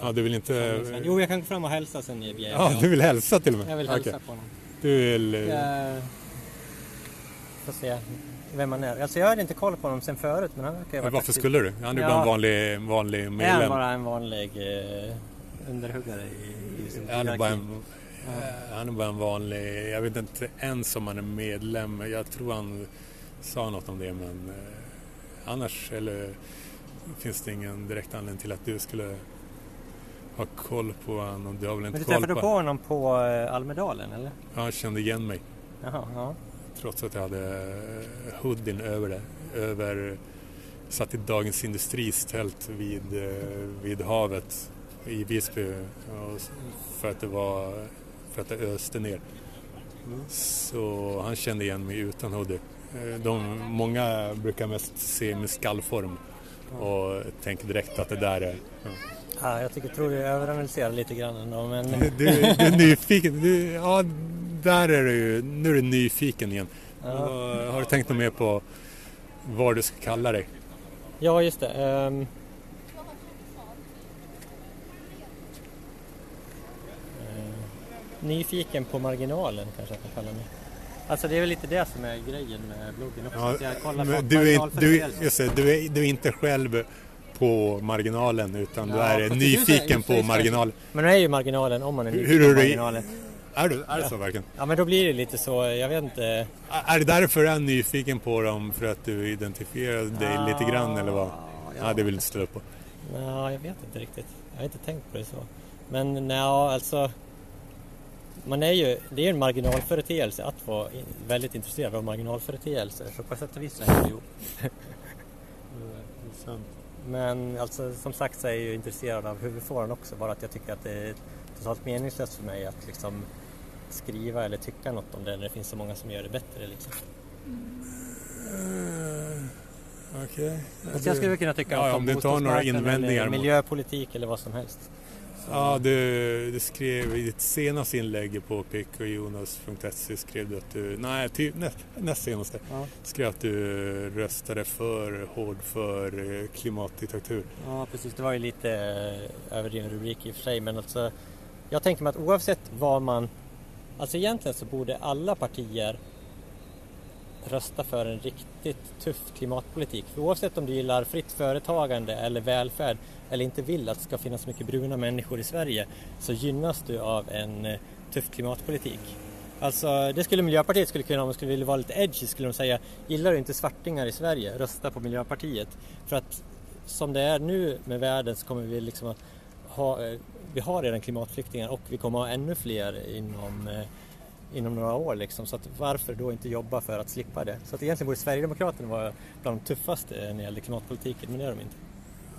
Ja, du vill inte... Jo, jag kan gå fram och hälsa sen jag beger Ja, du vill hälsa till och med? Jag vill hälsa Okej. på honom. Du vill... eh, Jag får se vem han är. Alltså jag hade inte koll på honom sen förut men han verkar ju varför aktiv. skulle du? Han är ju Ja. bara en vanlig, vanlig Är han medlem. bara en vanlig eh, underhuggare i, i sin Han är, bara en, han är bara en vanlig, jag vet inte ens om han är medlem. Jag tror han sa något om det men eh, annars eller, finns det ingen direkt anledning till att du skulle ha koll på honom. Du har väl inte Men du träffade på på honom på eh, Almedalen eller? Ja, Jag kände igen mig Jaha, ja. trots att jag hade eh, hoodien över det. Över, satt i Dagens Industris tält vid, eh, vid havet i Visby för att det var för att det öste ner. Mm. Så han kände igen mig utan hoodie. Eh, De, många brukar mest se min skallform och tänker direkt att det där är... Ja. Ja, jag tycker, tror du överanalyserar lite grann ändå, men... Du, du är nyfiken. Du, ja, där är du ju. Nu är du nyfiken igen. Ja. Har du tänkt något mer på vad du ska kalla dig? Ja, just det. ehm. Nyfiken på marginalen kanske jag kan kalla mig. Alltså det är väl lite det som är grejen med bloggen också. Ja, att jag kollar på du, är, du, just det, du, är, du är inte själv på marginalen utan du Ja, det är nyfiken just på just marginalen. Men det är ju marginalen om man är Hur- nyfiken hur är på marginalen. Är, du, är det så verkligen? Ja men då blir det lite så, jag vet inte. Är det därför du är nyfiken på dem? För att du identifierar dig lite grann eller vad? Ja, det vill du inte ställa upp på. Ja, jag vet inte riktigt. Jag har inte tänkt på det så. Men nej, alltså. Man är ju, det är ju en marginalföreteelse att vara väldigt intresserad av marginalföreteelser. Så på sätt och vis så hänger det ihop. [LAUGHS] Men alltså som sagt så är jag ju intresserad av huvudfåran också. Bara att jag tycker att det är totalt meningslöst för mig att liksom skriva eller tycka något om det när det finns så många som gör det bättre. Liksom. Okej. Fast jag skulle kunna tycka Ja, om om bostadsmarknaden invändningar eller mot- miljöpolitik eller vad som helst. Ja, du, du skrev i ditt senaste inlägg på pkjonas.se skrev du att du, nej, typ näst, näst senaste, Ja. skrev att du röstade för, hård för eh, klimatdiktatur. Ja precis, det var ju lite eh, överdriven rubrik i och för sig men alltså jag tänker mig att oavsett vad man Alltså egentligen så borde alla partier rösta för en riktigt tuff klimatpolitik. För oavsett om du gillar fritt företagande eller välfärd eller inte vill att det ska finnas mycket bruna människor i Sverige så gynnas du av en eh, tuff klimatpolitik. Alltså det skulle Miljöpartiet skulle kunna, om de skulle vilja vara lite edgy, skulle de säga gillar du inte svartingar i Sverige, rösta på Miljöpartiet. För att som det är nu med världen så kommer vi liksom att ha, eh, vi har redan klimatflyktingar och vi kommer ha ännu fler inom, eh, inom några år liksom. Så att varför då inte jobba för att slippa det? Så att egentligen borde Sverigedemokraterna vara bland de tuffaste när det gäller klimatpolitiken, men det är de inte.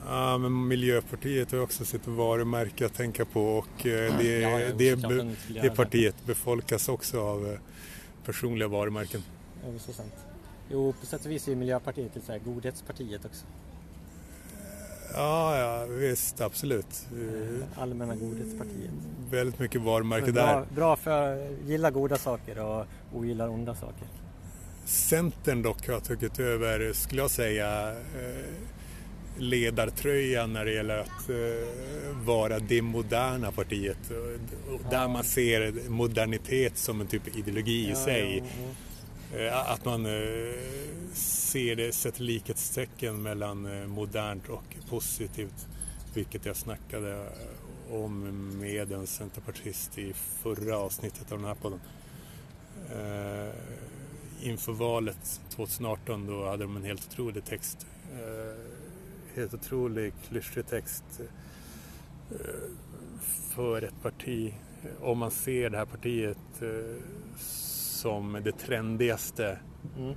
Ja, men Miljöpartiet har också sitt varumärke att tänka på och eh, det, Ja, ja, det, skulle det partiet befolkas också av eh, personliga varumärken. Ja, det är så sant. Jo, på sätt och vis är Miljöpartiet ett så här godhetspartiet också. Ja, ja visst, absolut. Eh, Allmänna godhetspartiet. Väldigt mycket varumärke Bra, där. bra för gilla goda saker och ogillar onda saker. Centern dock har tagit över, skulle jag säga, eh, ledartröjan när det gäller att eh, vara det moderna partiet. Där man ser modernitet som en typ ideologi i sig. Ja, ja, Eh, att man eh, ser det, sätter likhetstecken mellan eh, modernt och positivt. Vilket jag snackade om med en centerpartist i förra avsnittet av den här podden. Inför valet 2018 då hade de en helt otrolig text. Helt otrolig klyschig text för ett parti. Om man ser det här partiet som det trendigaste Mm. eh,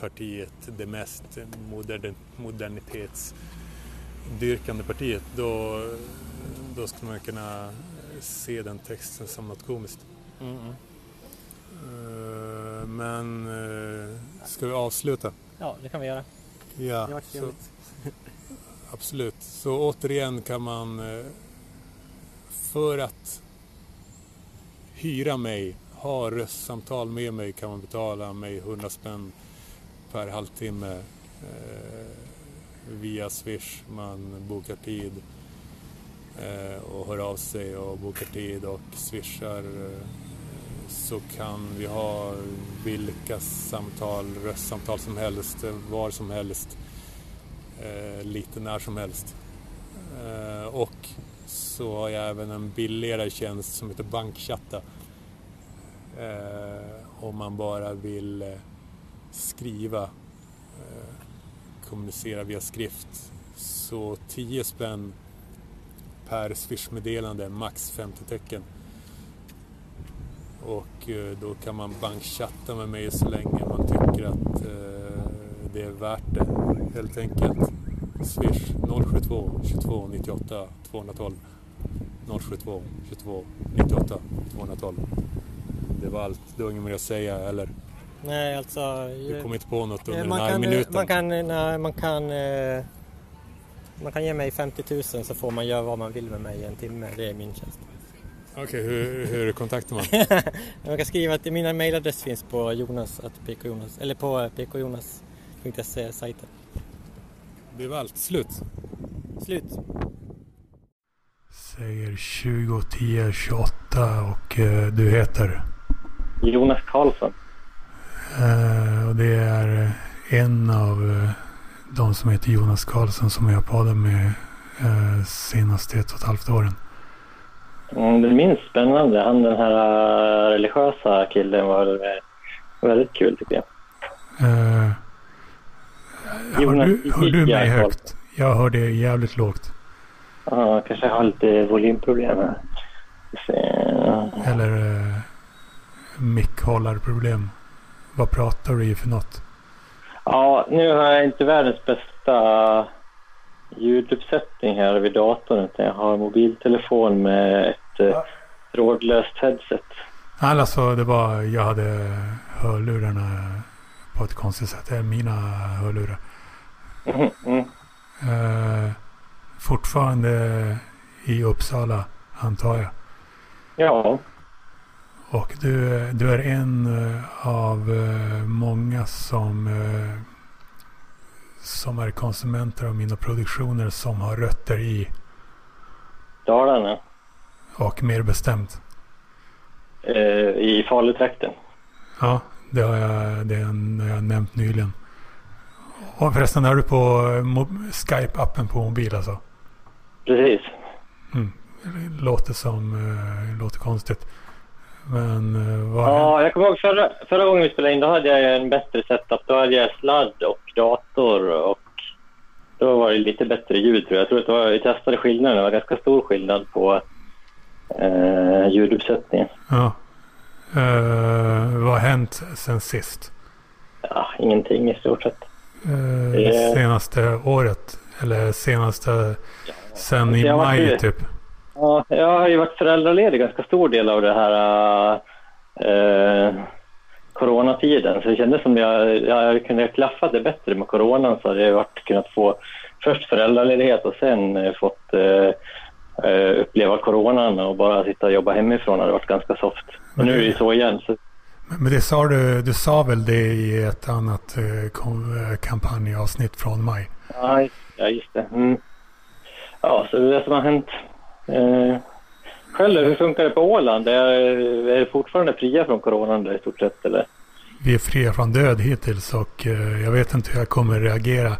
partiet, det mest modern, modernitetsdyrkande partiet, då, då skulle man kunna se den texten som något komiskt. Mm. Eh, Men eh, ska vi avsluta? Ja, det kan vi göra. Ja, Det var så, [LAUGHS] absolut. Så återigen kan man för att hyra mig, ha röstsamtal med mig kan man betala mig 100 spänn per halvtimme eh, via Swish. Man bokar tid eh, och hör av sig och bokar tid och swishar eh, så kan vi ha vilka samtal, röstsamtal som helst, var som helst, eh, lite när som helst. Eh, och så har jag även en billigare tjänst som heter Bankchatta. Eh, om man bara vill eh, skriva, eh, kommunicera via skrift. Så 10 spänn per swishmeddelande, max 50 tecken. Och eh, då kan man bankchatta med mig så länge man tycker att eh, det är värt det. Helt enkelt. Swish 072 22 98 212 072 22 98 212 det var allt. Det var inget mer att säga eller? Nej, alltså... Du kom inte på något under Eh, den man här kan, eh, minuten? Man kan, nej, man kan eh, Man kan ge mig 50 000 så får man göra vad man vill med mig i en timme. Det är min tjänst. Okej, okay, hur, hur kontaktar man? [LAUGHS] man kan skriva att min mejladress finns på Jonas, pkjonas, eller på pkjonas.se sajten. Det var allt. Slut. Slut. Säger 2010 28 och uh, du heter? Jonas Karlsson. Uh, och det är en av uh, de som heter Jonas Karlsson som jag poddat med senaste ett och ett halvt åren. Mm, det minst spännande, han den här religiösa killen var väldigt kul tycker jag. hör, du, hör du mig högt? Jag hör det jävligt lågt. Ja, kanske har lite volymproblem här. Eller eh, mickhållarproblem. Vad pratar du i för något? Ja, nu har jag inte världens bästa ljuduppsättning här vid datorn utan jag har mobiltelefon med ett eh, trådlöst headset. Alltså det var, jag hade hörlurarna på ett konstigt sätt. Det är mina hörlurar. Mm, mm. Uh, fortfarande i Uppsala antar jag. Ja. Och du, du är en eh, av eh, många som, eh, som är konsumenter av mina produktioner som har rötter i Dalarna. Och mer bestämt? I Falutrakten. Ja, det har jag, det har jag nämnt nyligen. Och förresten, är du på Skype-appen på mobil alltså? Precis. Mm. Låter som, låter konstigt. Men uh, vad Ja, jag kommer ihåg förra, förra gången vi spelade in då hade jag en bättre setup. Då hade jag sladd och dator och då var det lite bättre ljud tror jag. Jag tror att det var, vi testade skillnaden. Det var ganska stor skillnad på uh, ljuduppsättningen. Ja. Uh, vad har hänt sen sist? Ja, ingenting i stort sett. Uh, senaste året? Eller senaste Sen i maj typ? Ja, jag har ju varit föräldraledig ganska stor del av det här äh, coronatiden. Så det kändes som jag, jag kunde klaffa det bättre med coronan så hade jag varit, kunnat få först föräldraledighet och sen äh, fått äh, uppleva coronan och bara sitta och jobba hemifrån hade varit ganska soft. Men nu är det så igen. Så. Men det sa du, du sa väl det i ett annat kampanjavsnitt från maj? Ja, just det. Mm. Ja, så det är det som har hänt. Eh, själv, hur funkar det på Åland? Är, är det fortfarande fria från coronan där i stort sett eller? Vi är fria från död hittills och eh, jag vet inte hur jag kommer reagera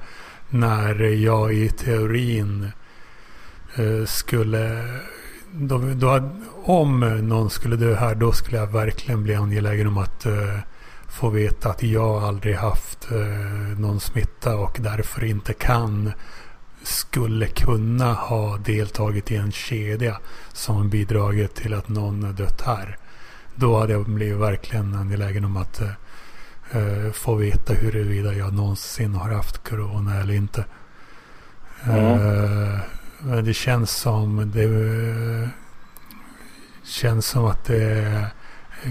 när jag i teorin eh, skulle... Då, då, om någon skulle dö här då skulle jag verkligen bli angelägen om att eh, få veta att jag aldrig haft eh, någon smitta och därför inte kan skulle kunna ha deltagit i en kedja som bidragit till att någon dött här. Då hade jag blivit verkligen angelägen om att uh, få veta huruvida jag någonsin har haft corona eller inte. Mm. Uh, men det känns som det uh, känns som att det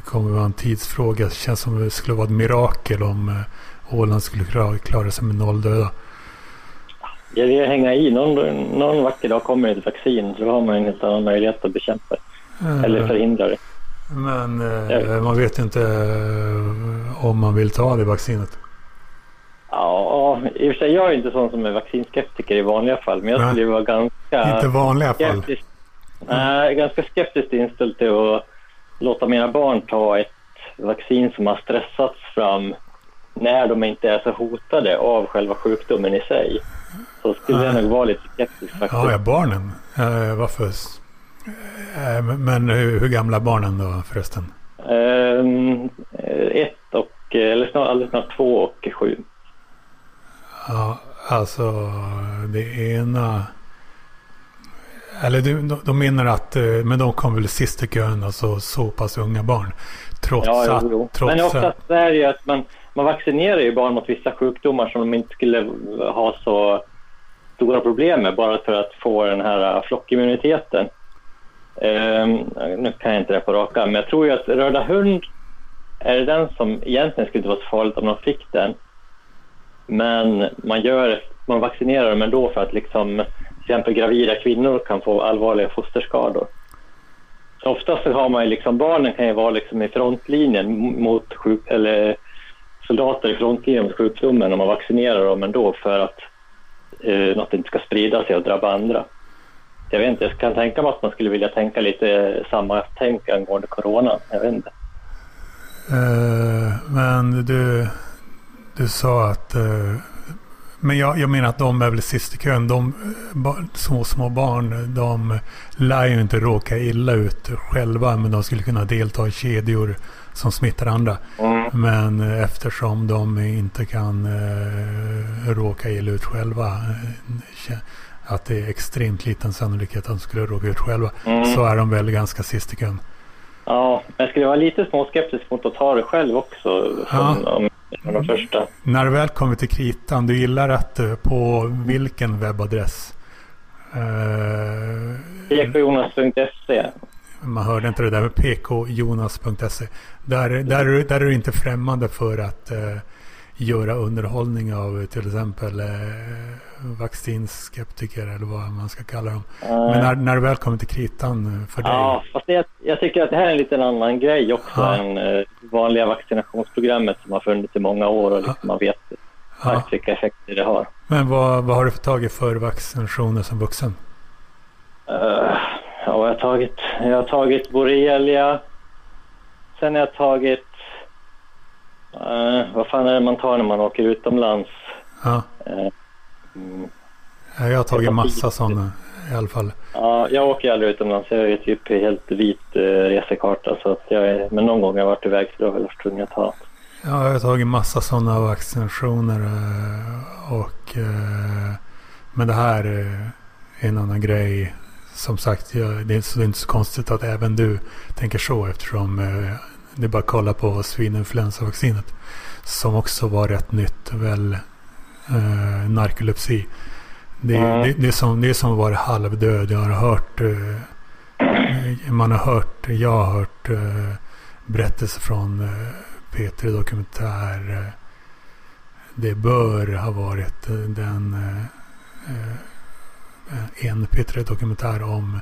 kommer vara en tidsfråga. Det känns som att det skulle vara ett mirakel om Åland skulle klara, klara sig med noll döda. Ja, det är hänga i. Någon, någon vacker dag kommer ett vaccin så då har man en helt annan möjlighet att bekämpa det. Mm. Eller förhindra det. Men eh, man vet inte eh, om man vill ta det vaccinet. Ja, i och för sig jag är inte sån som är vaccinskeptiker i vanliga fall. Men jag skulle vara ganska... Inte vanliga fall? Nej, ganska skeptiskt inställd till att låta mina barn ta ett vaccin som har stressats fram när de inte är så hotade av själva sjukdomen i sig. Så skulle jag nog vara lite skeptisk faktiskt. Ja, ja barnen. Uh, varför? Uh, men hur, hur, gamla är barnen då förresten? Uh, ett och, eller snart, alldeles snart två och sju. Ja, alltså det ena... Eller du, de menar att, eh, men de kom väl sist i kön, alltså så pass unga barn. Trots ja, att... Jo, Trots men oftast är det ju att man, man vaccinerar ju barn mot vissa sjukdomar som de inte skulle ha så stora problem med bara för att få den här äh, flockimmuniteten. Um, nu kan jag inte det på raka, men jag tror ju att röda hund är det den som egentligen skulle inte vara så farligt om de fick den. Men man, gör, man vaccinerar dem ändå för att liksom, till exempel gravida kvinnor kan få allvarliga fosterskador. Så oftast så har man ju liksom, barnen kan ju vara liksom i frontlinjen mot sjuk, eller soldater i frontlinjen mot sjukdomen och man vaccinerar dem ändå för att eh, något inte ska sprida sig och drabba andra. Jag vet inte, jag kan tänka mig att man skulle vilja tänka lite samma tänk angående corona. Jag vet inte. Uh, men du, du sa att... Uh, men jag, jag menar att de är väl sist i kön. De små, små barn, de lär ju inte råka illa ut själva. Men de skulle kunna delta i kedjor som smittar andra. Mm. Men eftersom de inte kan uh, råka illa ut själva. att det är extremt liten sannolikhet att de skulle råka ut själva. Mm. Så är de väl ganska sist i kön. Ja, jag skulle vara lite småskeptisk mot att ta det själv också. Ja. om, de första. När det väl kommer till kritan, du gillar att eh, på vilken webbadress? Uh, pkjonas.se Man hörde inte det där med pkjonas.se. Där, där, där är du inte främmande för att uh, göra underhållning av till exempel eh, vaccinskeptiker eller vad man ska kalla dem. Men när, när det väl kommer till kritan för dig? Ja, fast det, jag tycker att det här är en liten annan grej också ja. än eh, vanliga vaccinationsprogrammet som har funnits i många år och liksom ja. man vet ja. vilka effekter det har. Men vad, vad har du tagit för vaccinationer som vuxen? Uh, jag har tagit, jag har tagit borrelia. Sen har jag tagit Uh, vad fan är det man tar när man åker utomlands? Ja. Uh, mm. Jag har tagit massa sådana i alla fall. Ja, jag åker aldrig utomlands. Jag är typ helt vit uh, resekarta. Så att jag är, men någon gång har jag varit iväg så då har jag varit tvungen att ta. Ja, jag har tagit massa sådana vaccinationer. Och, men det här är en annan grej. Som sagt, jag, det, är, inte så konstigt att även du tänker så eftersom det är bara att kolla på svininfluensavaccinet. Som också var rätt nytt. Väl eh, narkolepsi. Det, mm. det, det, är som, det är som att vara halvdöd. Jag har hört. Eh, man har hört. Jag har hört eh, berättelser från eh, P3 Dokumentär. Eh, det bör ha varit eh, den eh, en P3 Dokumentär om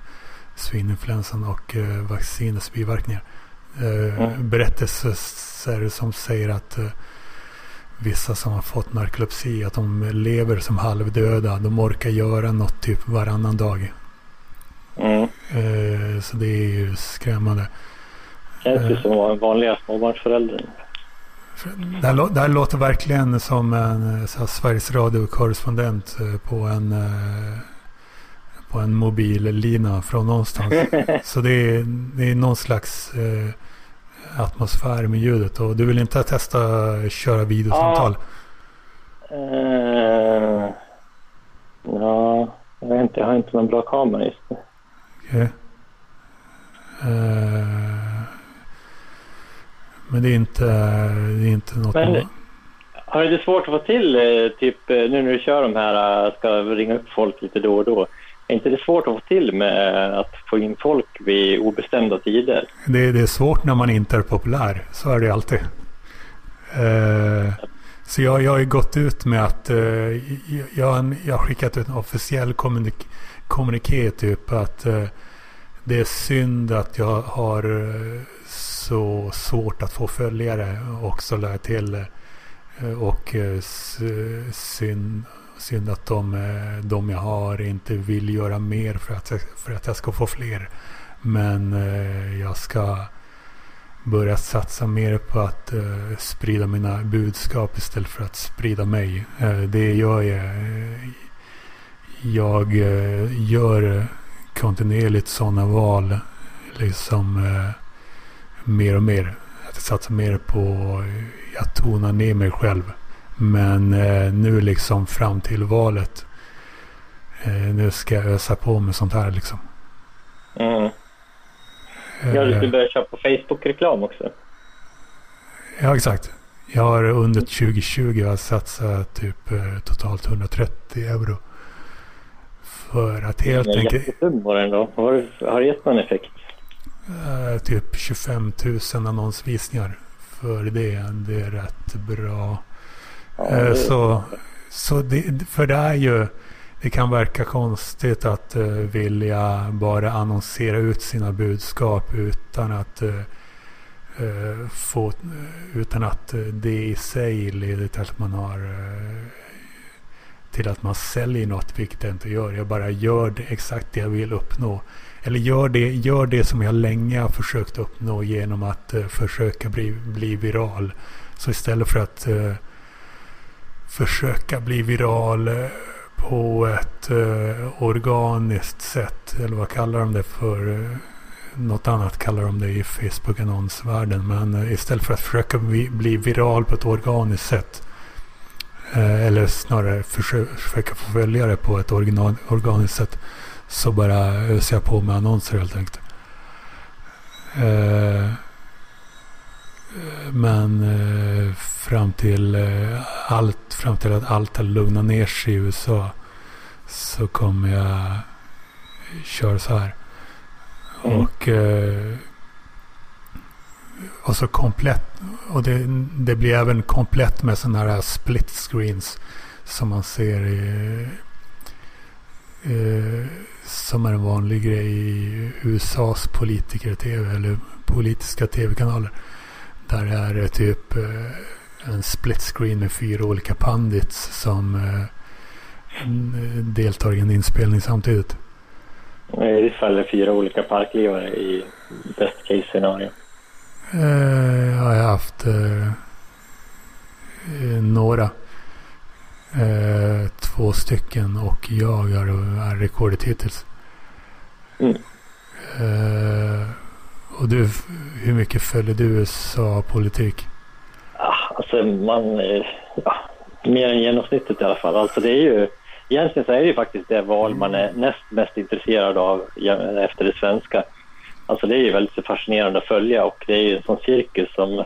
svininfluensan och vaccinets biverkningar eh, berättelser som säger att eh, vissa som har fått narkolepsi, att de lever som halvdöda. De orkar göra något typ varannan dag. Mm. Eh, så det är ju skrämmande. Känns ju som vanliga småbarnsföräldrar. Det här, det här låter verkligen som en Sveriges Radio-korrespondent eh, på en eh, på en mobillina från någonstans. [LAUGHS] Så det är, det är någon slags eh, atmosfär med ljudet. Och du vill inte testa köra videosamtal? Ja, uh, ja jag vet inte. Jag har inte någon bra kamera just nu. Okay. Uh, men det är inte, det är inte något... Men, har du det svårt att få till, eh, typ nu när du kör de här, ska ringa upp folk lite då och då. Är inte det svårt att få till med eh, att få in folk vid obestämda tider? Det, det är svårt när man inte är populär. Så är det alltid. Eh, så jag, jag har ju gått ut med att eh, jag, jag har skickat ut en officiell kommunik kommuniké typ att eh, det är synd att jag har eh, så svårt att få följare också lär till. Eh, och synd Synd att de, eh, de jag har inte vill göra mer för att, för att jag ska få fler. Men eh, jag ska börja satsa mer på att eh, sprida mina budskap istället för att sprida mig. Det gör jag. Jag gör kontinuerligt sådana val. Liksom mer och mer. Att jag satsar mer på att tona ner mig själv. Men eh, nu liksom fram till valet. Eh, nu ska jag ösa på med sånt här liksom. Mm. Ja, du ska börja köpa Facebook-reklam också. Ja, exakt. Jag har under 2020 satsat typ eh, totalt 130 euro. För att helt enkelt... Jättesum var den då. Har, har det gett någon effekt? Uh, typ 25 000 annonsvisningar för det. Det är rätt bra. Ja, eh, så så det, för det är ju, det kan verka konstigt att uh, vilja bara annonsera ut sina budskap utan att uh, uh, få, utan att det i sig leder till att man har till att man säljer något, vilket jag inte gör. Jag bara gör det, exakt det jag vill uppnå. Eller gör det, gör det som jag länge har försökt uppnå genom att försöka bli, bli viral. Så istället för att försöka bli viral eh, på ett eh, organiskt sätt, eller vad kallar de det för? Eh, något annat kallar de det i Facebook-annonsvärlden. Men istället för att försöka bli, bli viral på ett organiskt sätt Eh, eller snarare försöka få följare på ett original, organiskt sätt. Så bara öser jag på med annonser helt enkelt. Eh, men eh, fram till allt, fram till att allt har lugnat ner sig i USA så kommer jag köra så här. Mm. Och och så komplett. Och det, det blir även komplett med sådana här split screens. Som man ser i, eh, som är en vanlig grej i USAs politiker-tv eller politiska tv-kanaler. Där är det typ eh, en split screen med fyra olika pandits som eh, deltar i en inspelning samtidigt. I ditt fall är fyra olika parklivare i best case scenario. Eh, har jag haft eh, några. Två stycken och jag är rekordet hittills. Mm. Och du, hur mycket följer du USA-politik? Ah, alltså man, eh, ja, mer än genomsnittet i alla fall. Alltså det är ju, egentligen så är det ju faktiskt det val man är näst mest intresserad av efter det svenska. Alltså det är ju väldigt fascinerande att följa och det är ju en sån cirkus som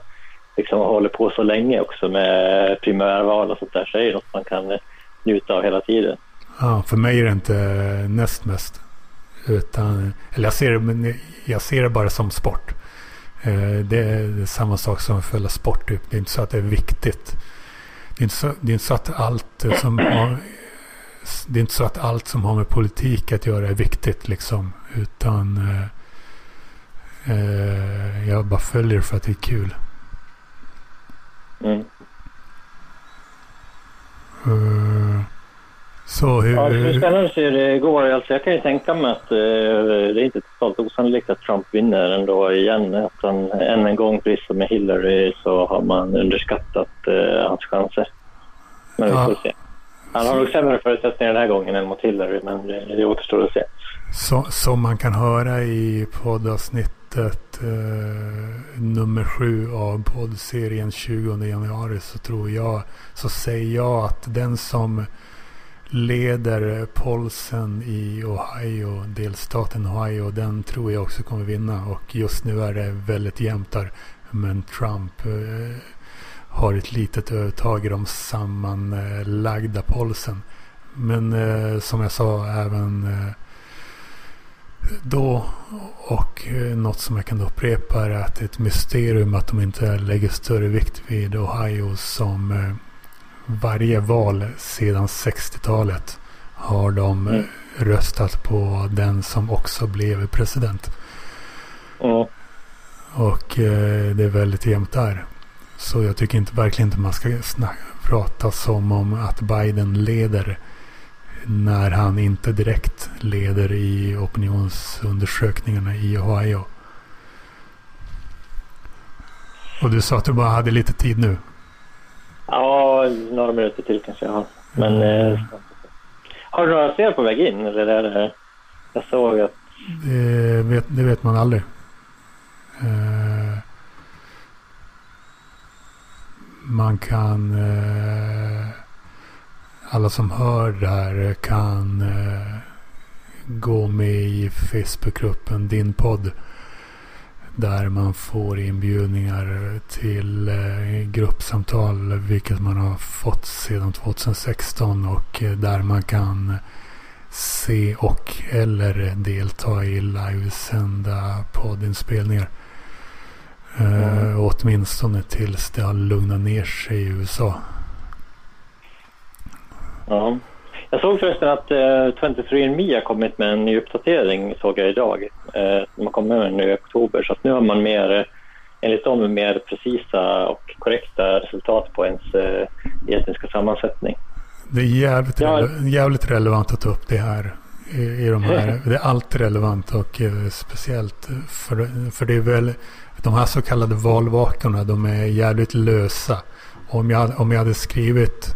liksom håller på så länge också med primärval och sånt där. Så det är ju något man kan njuta av hela tiden. Ja, för mig är det inte näst mest. Utan, eller jag ser, det, jag ser det bara som sport. Eh, det är samma sak som att följa sport. Det är inte så att det är viktigt. Det är inte så, det är inte så att allt som har, det är inte så att allt som har med politik att göra är viktigt liksom. Utan eh, Eh, jag bara följer för att det är kul. Mm. Uh, så hur... Ja, hur spännande ser det går. Alltså, jag kan ju tänka mig att uh, det är inte totalt osannolikt att Trump vinner ändå igen. Att han, än en gång, precis som med Hillary, så har man underskattat uh, hans chanser. Men vi får se. Han har nog sämre förutsättningar den här gången än mot Hillary, men det, det återstår att se. Så, som man kan höra i poddavsnitt avsnittet eh, nummer sju av poddserien 20 januari så tror jag, så säger jag att den som leder polsen i Ohio, delstaten Ohio, den tror jag också kommer vinna. Och just nu är det väldigt jämnt där. Men Trump eh, har ett litet övertag i de sammanlagda polsen. Men eh, som jag sa även eh, då och eh, något som jag kan upprepa är att det är ett mysterium att de inte lägger större vikt vid Ohio som eh, varje val sedan 60-talet har de mm. röstat på den som också blev president. Mm. Och eh, det är väldigt jämnt där. Så jag tycker inte, verkligen inte man ska snacka, prata som om att Biden leder när han inte direkt leder i opinionsundersökningarna i Ohio. Och du sa att du bara hade lite tid nu. Ja, några minuter till kanske jag har. Men mm. eh, har du några fler på väg in? Eller är det, jag såg att... Det vet, det vet man aldrig. Eh, man kan... Eh, alla som hör det här kan eh, gå med i Facebookgruppen Din podd. Där man får inbjudningar till eh, gruppsamtal, vilket man har fått sedan 2016 och eh, där man kan se och eller delta i livesända poddinspelningar. Mm. Uh, åtminstone tills det har lugnat ner sig i USA. Ja. Jag såg förresten att eh, 23andMe har kommit med en ny uppdatering, såg jag idag. Eh, de har kommit med nu i oktober, så nu har man mer, enligt dem, mer precisa och korrekta resultat på ens eh, etniska sammansättning. Det är jävligt, Ja. rele- jävligt relevant att ta upp det här. I, i de här. [LAUGHS] Det är alltid relevant och eh, speciellt för, för det är väl de här så kallade valvakorna. De är jävligt lösa. Om jag, om jag hade skrivit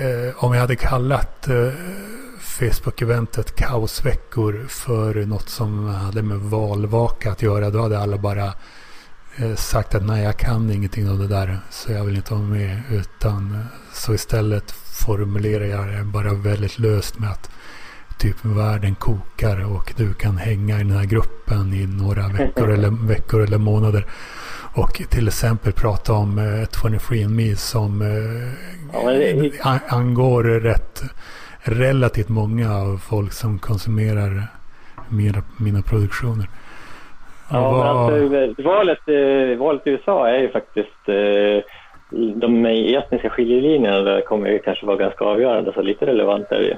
eh, om jag hade kallat eh, Facebook-eventet kaosveckor för något som hade med valvaka att göra. Då hade alla bara eh, sagt att nej jag kan ingenting av det där så jag vill inte vara med. Utan eh, så istället formulerar jag det bara väldigt löst med att typ världen kokar och du kan hänga i den här gruppen i några veckor eller, [LAUGHS] veckor eller månader. Och till exempel prata om eh, 23andMe som eh, Ja, an- angår rätt relativt många av folk som konsumerar mina, mina produktioner. Ja, Och men alltså, valet, eh, valet i USA är ju faktiskt... Eh, de etniska skiljelinjerna kommer ju kanske vara ganska avgörande, så lite relevant är det ju.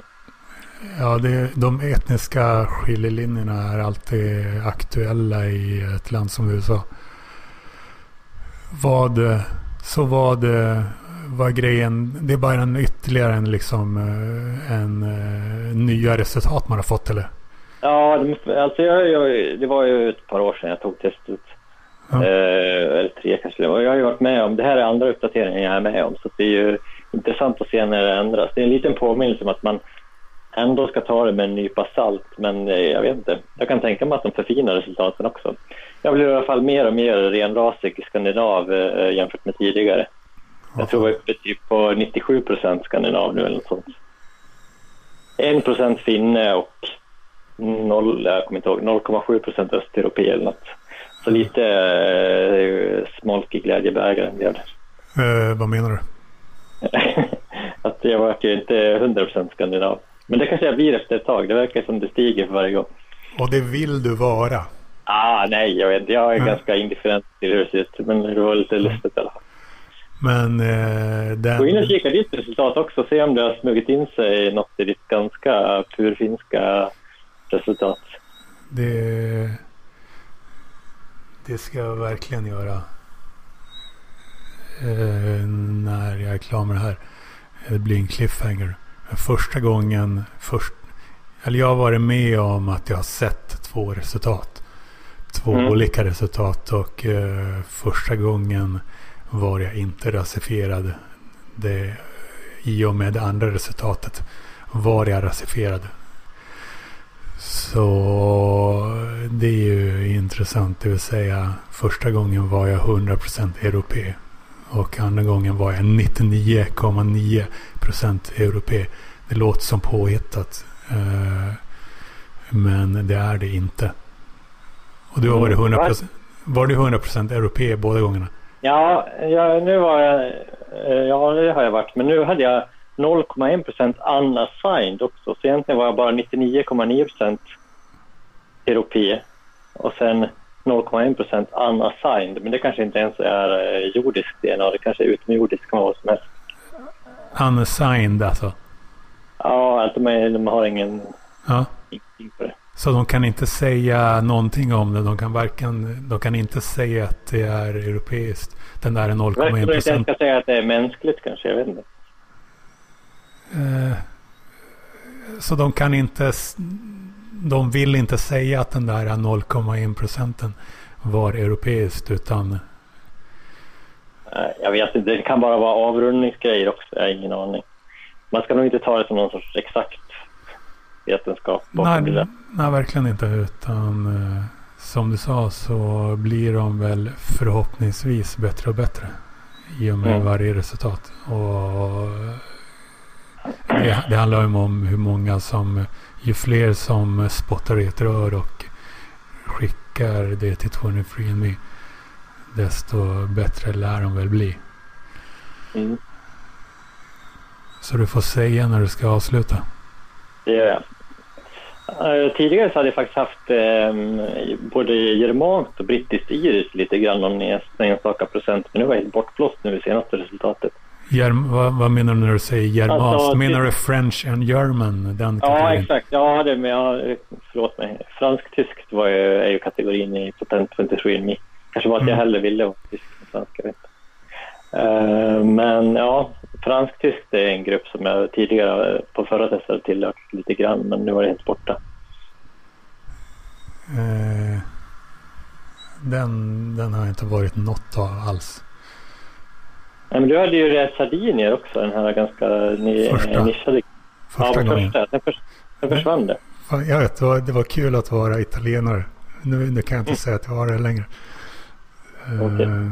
Ja, det, de etniska skiljelinjerna är alltid aktuella i ett land som USA. Vad, så vad var grejen, det är bara en ytterligare en, liksom, eh, en, eh, nya resultat man har fått eller? Ja, alltså jag, jag, det var ju ett par år sedan jag tog testet. Ja. Eh, eller tre kanske. Och jag har ju varit med om, det här är andra uppdateringen jag är med om. Så det är ju intressant att se när det ändras. Det är en liten påminnelse om att man ändå ska ta det med en nypa salt. Men jag vet inte. Jag kan tänka mig att de förfinar resultaten också. Jag blir i alla fall mer och mer renrasig skandinav eh, jämfört med tidigare. Jag tror jag är uppe typ på 97 procent skandinav nu eller något sånt. 1 procent finne och 0, jag kommer inte ihåg, 0,7 procent östeuropé eller något. Så lite eh, smolk i glädjebägaren blev det. Eh, vad menar du? [LAUGHS] att jag verkar inte 100 procent skandinav. Men det kanske jag blir efter ett tag. Det verkar som det stiger för varje gång. Och det vill du vara. Ah, nej, jag vet. Jag är Mm. ganska indifferent till hur det ser ut. Men det var lite lustigt i alla fall. Men eh, den... Gå in och kika ditt resultat också. Se om det har smugit in sig något i ditt ganska purfinska resultat. Det, det ska jag verkligen göra. Eh, när jag är klar med det här. Det blir en cliffhanger. Första gången, först, eller jag har varit med om att jag har sett två resultat. Två Mm. olika resultat och eh, första gången var jag inte rasifierad. Det, I och med det andra resultatet var jag rasifierad. Så det är ju intressant. Det vill säga första gången var jag 100% europé. Och andra gången var jag 99,9% europé. Det låter som påhittat. eh, Men det är det inte. Och du har varit Mm, 100%, var du 100% europé båda gångerna? Ja, ja, nu var jag... eh, Ja, det har jag varit. Men nu hade jag 0,1 procent unassigned också. Så egentligen var jag bara 99,9 procent europé. Och sen 0,1 procent unassigned. Men det kanske inte ens är eh, jordisk DNA. Det kanske är utomjordisk vad som helst. Unassigned alltså. Ja, att de, är, de har ingen... Ja. ingenting på det. Så de kan inte säga någonting om det. De kan, varken, de kan inte säga att det är europeiskt. Den där är Jag tror 0,1 inte jag procent. ska säga att det är mänskligt kanske. Jag vet inte. Eh, Så de kan inte... De vill inte säga att den där 0,1 procenten var europeiskt utan... Nej, Jag vet inte. Det kan bara vara avrundningsgrejer också. Jag har ingen aning. Man ska nog inte ta det som någon sorts exakt vetenskap. bakom det Nej, där. Nej, verkligen inte. Utan eh, som du sa så blir de väl förhoppningsvis bättre och bättre. I och med Mm. varje resultat. Och det, det handlar ju om hur många som, ju fler som spottar i ett rör och skickar det till 23andMe. Desto bättre lär de väl bli. Mm, Så du får säga när du ska avsluta. det gör jag. Eh, Tidigare så hade jag faktiskt haft eh, både germanskt och brittiskt iris lite grann, någon ens- enstaka procent. Men nu var helt bortblåst nu i senaste resultatet. Germ, vad, vad, menar du när du säger germanskt? Alltså, menar du French and German? Den ja, exakt. Ja, det, men jag, förlåt mig. Fransk-tyskt var ju, är ju kategorin i Potent 23 Me. Kanske var att mm. jag hellre ville vara tysk än svensk. Vet. Uh, men ja, fransk-tyskt är en grupp som jag tidigare på förra testet tillhört lite grann, men nu var det helt borta. Uh, den, den har inte varit något av alls. Nej, men du hade ju det Sardinier också, den här ganska ni, första. nischade. Första ja, gången. Första. Den, förs den försvann det. Jag vet, det var, det var kul att vara italienare. Nu, nu kan jag inte mm. säga att jag har det längre. Okay. Uh,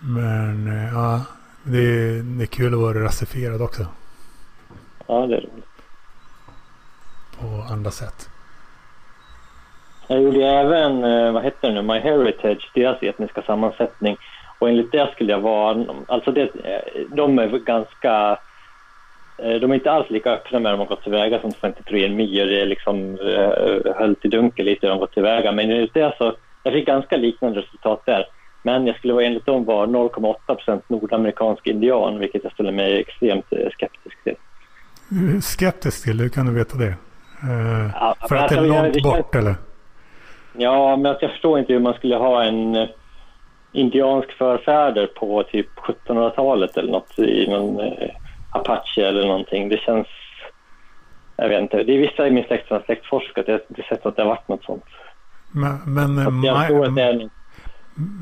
men uh, ja, det är, det är kul att vara rasifierad också. Ja, det är roligt. På andra sätt. Jag gjorde även, eh, vad heter det nu, My Heritage, deras etniska sammansättning. Och enligt det skulle jag vara, alltså det, eh, de är ganska, eh, de är inte alls lika öppna med hur de har gått tillväga som 23 Mi och det är liksom höll till dunkel lite hur de gått tillväga. Men enligt det så, jag fick ganska liknande resultat där. Men jag skulle vara enligt dem vara 0,8 procent nordamerikansk indian, vilket jag ställer mig extremt skeptisk till. Skeptisk till? Hur kan du veta det? Uh, ja, för att det är alltså, långt det bort eller? Ja, men jag förstår inte hur man skulle ha en eh, indiansk förfäder på typ 1700-talet eller något i någon eh, Apache eller någonting. Det känns... Jag vet inte. Det är vissa i min släkt som har släktforskat. Jag har inte sett att det har varit något sånt. Men, men, my,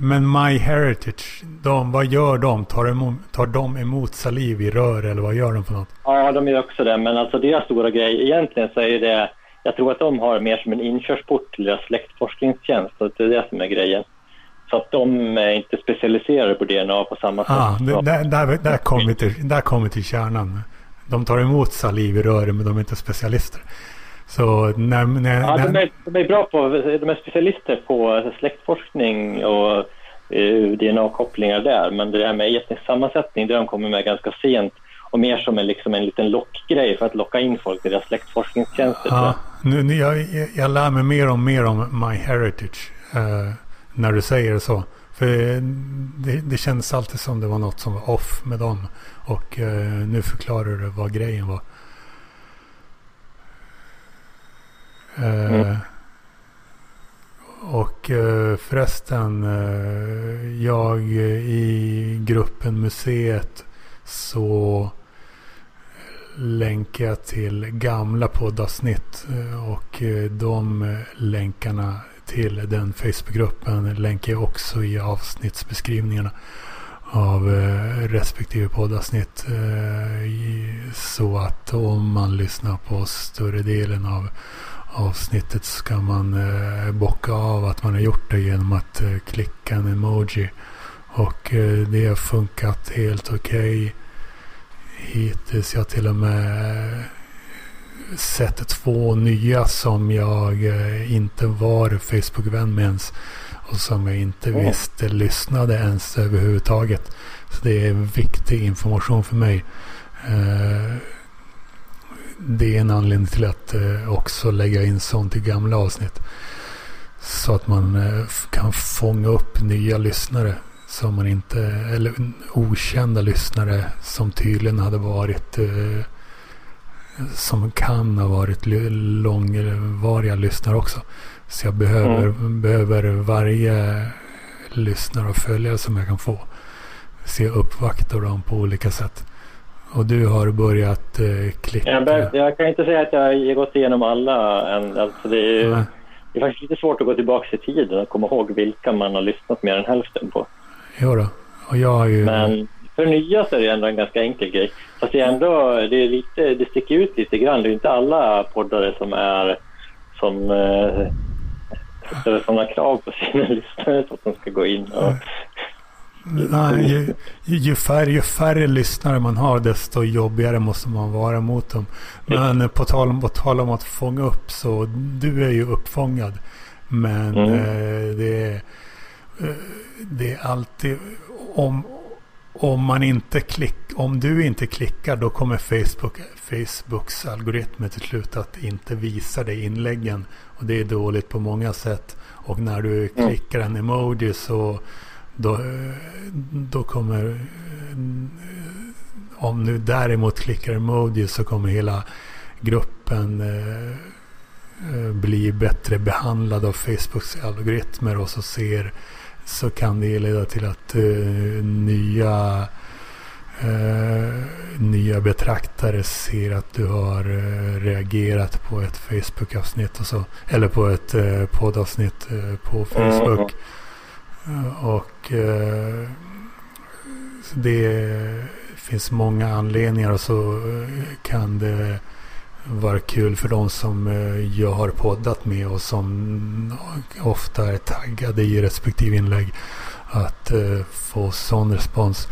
men My Heritage, de, vad gör de? Tar, emot, tar de emot saliv i rör eller vad gör de för något? Ja, de gör också det. Men alltså deras stora grej, egentligen så är det jag tror att de har mer som en inkörsport till deras släktforskningstjänst. Och det är det som är grejen. Så att de är inte specialiserade på DNA på samma sätt. Ah, det, där, där, där kommer vi till, där kommer till kärnan. De tar emot saliv i rören men de är inte specialister. Så när, när, ja, de, är, de är bra på, de är specialister på släktforskning och uh, DNA-kopplingar där. Men det där med etnisk sammansättning, det de kommer med ganska sent och mer som en, liksom en liten lockgrej för att locka in folk till deras släktforskningstjänster. Ja, nu, nu, jag, jag lär mig mer och mer om My Heritage uh, när du säger så. För det, det kändes alltid som det var något som var off med dem. Och uh, nu förklarar du vad grejen var. Uh, mm. Eh, och eh, förresten, eh, jag i gruppen Museet så länkar jag till gamla poddavsnitt och de länkarna till den Facebookgruppen länkar jag också i avsnittsbeskrivningarna av respektive poddavsnitt. Så att om man lyssnar på större delen av avsnittet ska man bocka av att man har gjort det genom att klicka en emoji. Och det har funkat helt okej. Okay hittills. Jag har till och med sett två nya som jag eh, inte var Facebook-vän med ens. Och som jag inte mm. visste lyssnade ens överhuvudtaget. Så det är viktig information för mig. Eh, det är en anledning till att eh, också lägga in sånt i gamla avsnitt. Så att man kan fånga upp nya lyssnare som man inte, eller okända lyssnare som tydligen hade varit, eh, som kan ha varit långvariga lyssnare också. Så jag behöver, mm. behöver varje lyssnare och följare som jag kan få. Se uppvakta dem på olika sätt. Och du har börjat eh, klicka. Jag, bör, jag, kan inte säga att jag har gått igenom alla än. Alltså det, är, det är faktiskt lite svårt att gå tillbaka i tiden och komma ihåg vilka man har lyssnat mer än hälften på. Jo då. Och jag har ju... Men för nya så är det ändå en ganska enkel grej. Fast det är ändå, det, är lite, det sticker ut lite grann. Det är inte alla poddare som är som eh, ställer sådana krav på sina [LAUGHS] lyssnare så att de ska gå in och... Nej, ju, ju, färre, ju färre lyssnare man har desto jobbigare måste man vara mot dem. Men på tal, på tal om att fånga upp så du är ju uppfångad. Men mm. eh, det är Eh, det är alltid om, om man inte klick, om du inte klickar då kommer Facebook, Facebooks algoritmer till slut att inte visa dig inläggen. Och det är dåligt på många sätt. Och när du mm. klickar en emoji så då, då kommer om du däremot klickar emoji så kommer hela gruppen eh, eh, bli bättre behandlad av Facebooks algoritmer och så ser så kan det leda till att uh, nya uh, nya betraktare ser att du har uh, reagerat på ett Facebook-avsnitt och så. Eller på ett poddavsnitt på Facebook. Mm och eh, det finns många anledningar och så eh, kan det vara kul för de som eh, jag har poddat med och som ofta är taggade i respektive inlägg att få sån respons.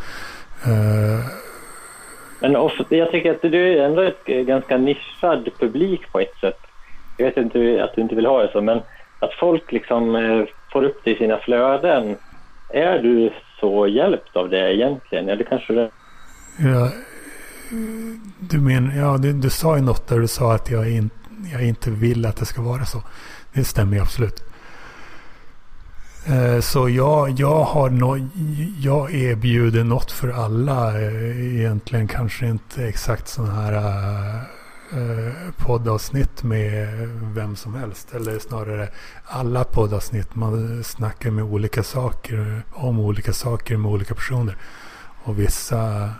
Men jag tycker att du är ändå ett ganska nischad publik på ett sätt. Jag vet inte att du inte vill ha det så, men att folk liksom får upp det i sina flöden. Är du så hjälpt av det egentligen? Eller kanske det? Ja, du men, ja, du, du sa ju något där du sa att jag, in, jag inte vill att det ska vara så. Det stämmer ju absolut. Eh, så jag, jag, har no, jag erbjuder något för alla. Eh, egentligen kanske inte exakt sådana här eh, Eh, poddavsnitt med vem som helst. Eller snarare alla poddavsnitt. Man snackar med olika saker. Om olika saker med olika personer. Och vissa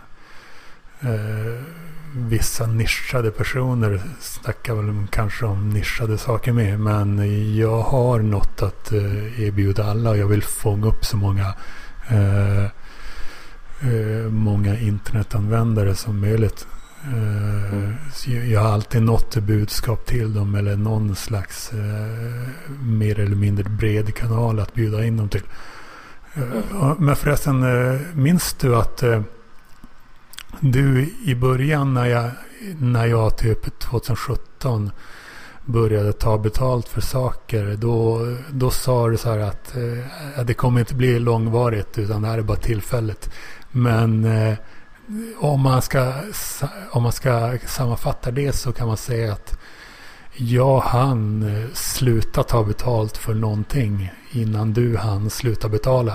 eh, vissa nischade personer snackar väl kanske om nischade saker med. Men jag har något att eh, erbjuda alla och jag vill fånga upp så många eh, eh, många internetanvändare som möjligt. Eh, jag har alltid något budskap till dem eller någon slags eh, mer eller mindre bred kanal att bjuda in dem till. Eh, men förresten, minns du att du, i början när jag, när jag typ 2017 började ta betalt för saker. Då, då sa du så här att eh, det kommer inte bli långvarigt utan det här är bara tillfälligt. Men eh, om, man ska, om man ska sammanfatta det så kan man säga att jag hann eh, sluta ta betalt för någonting innan du hann sluta betala.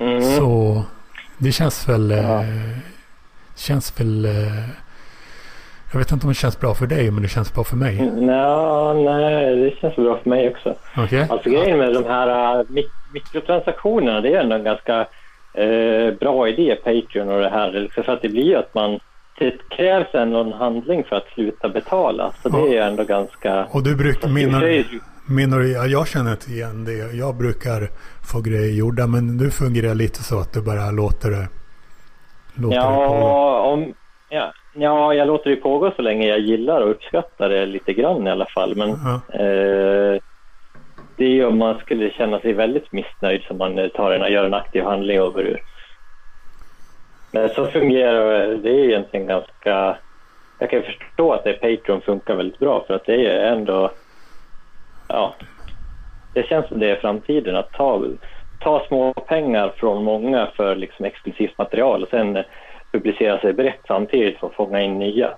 Mm. Så det känns väl... Ja. Eh, känns väl... Eh, jag vet inte om det känns bra för dig, men det känns bra för mig. No, nej, det känns bra för mig också. Okay. Alltså grejen med de här mik mikrotransaktionerna, det är ändå en ganska uh, bra idé, Patreon och det här. För att det blir ju att man det krävs ändå en handling för att sluta betala. Så det är ändå ganska... Och du brukar, menar, menar du, jag känner inte igen det. Jag brukar få grejer gjorda men du fungerar lite så att du bara låter det låter ja, om, ja, ja, jag låter det pågå så länge jag gillar och uppskattar det lite grann i alla fall. Men ja. eh, det är ju om man skulle känna sig väldigt missnöjd som man tar en, gör en aktiv handling och går ur. Men så fungerar det är egentligen ganska... Jag kan förstå att det Patreon funkar väldigt bra för att det är ändå... Ja, det känns som det är framtiden att ta ta små pengar från många för liksom exklusivt material och sen publicera sig brett samtidigt för att fånga in nya.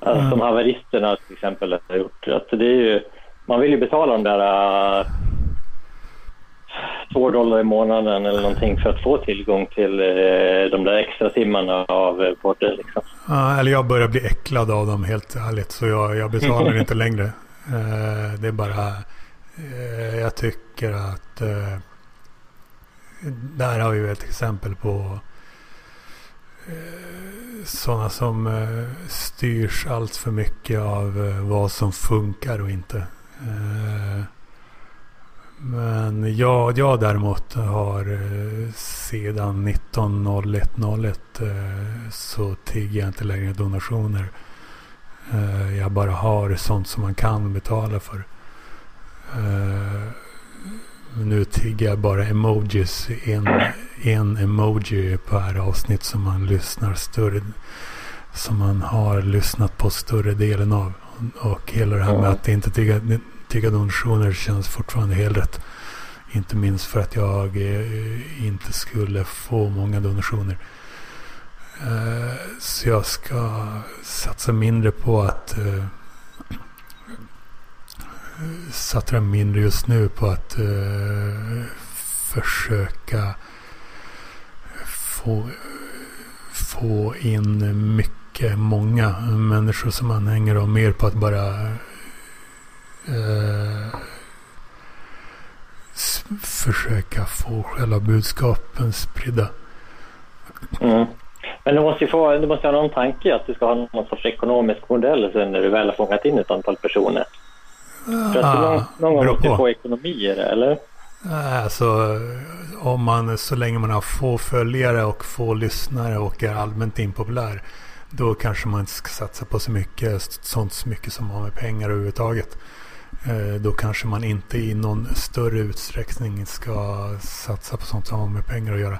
Alltså, mm. Som haveristerna till exempel har gjort. Alltså, det är ju, man vill ju betala de där uh, två dollar i månaden eller någonting för att få tillgång till uh, de där extra timmarna av uh, podden. Liksom. Ja, eller jag börjar bli äcklad av dem helt ärligt så jag, jag betalar inte [LAUGHS] längre. Det är bara Eh, jag tycker att eh, där har vi ett exempel på eh, sådana som eh, styrs allt för mycket av eh, vad som funkar och inte. Eh, men jag, jag däremot har eh, sedan 1901 eh, så tigger jag inte längre donationer. Jag bara har sånt som man kan betala för. Nu tigger jag bara emojis. En, en emoji per avsnitt som man lyssnar större. Som man har lyssnat på större delen av. Och hela det här med att inte tigga, tigga donationer känns fortfarande helt rätt. Inte minst för att jag eh, inte skulle få många donationer. Uh, så jag ska satsa mindre på att uh, satsar mindre just nu på att försöka få, få in mycket, många människor som anhängare och mer på att bara eh, försöka få själva budskapen spridda. Mm. Men du måste ju få, du måste ha någon tanke att du ska ha någon sorts ekonomisk modell sen när du väl har fångat in ett antal personer. För att ah, någon, någon gång måste du få ekonomi i det, eller? Alltså, om man, så länge man har få följare och få lyssnare och är allmänt impopulär. Då kanske man inte ska satsa på så mycket, sånt så mycket som har med pengar överhuvudtaget. Eh, då kanske man inte i någon större utsträckning ska satsa på sånt som har med pengar att göra.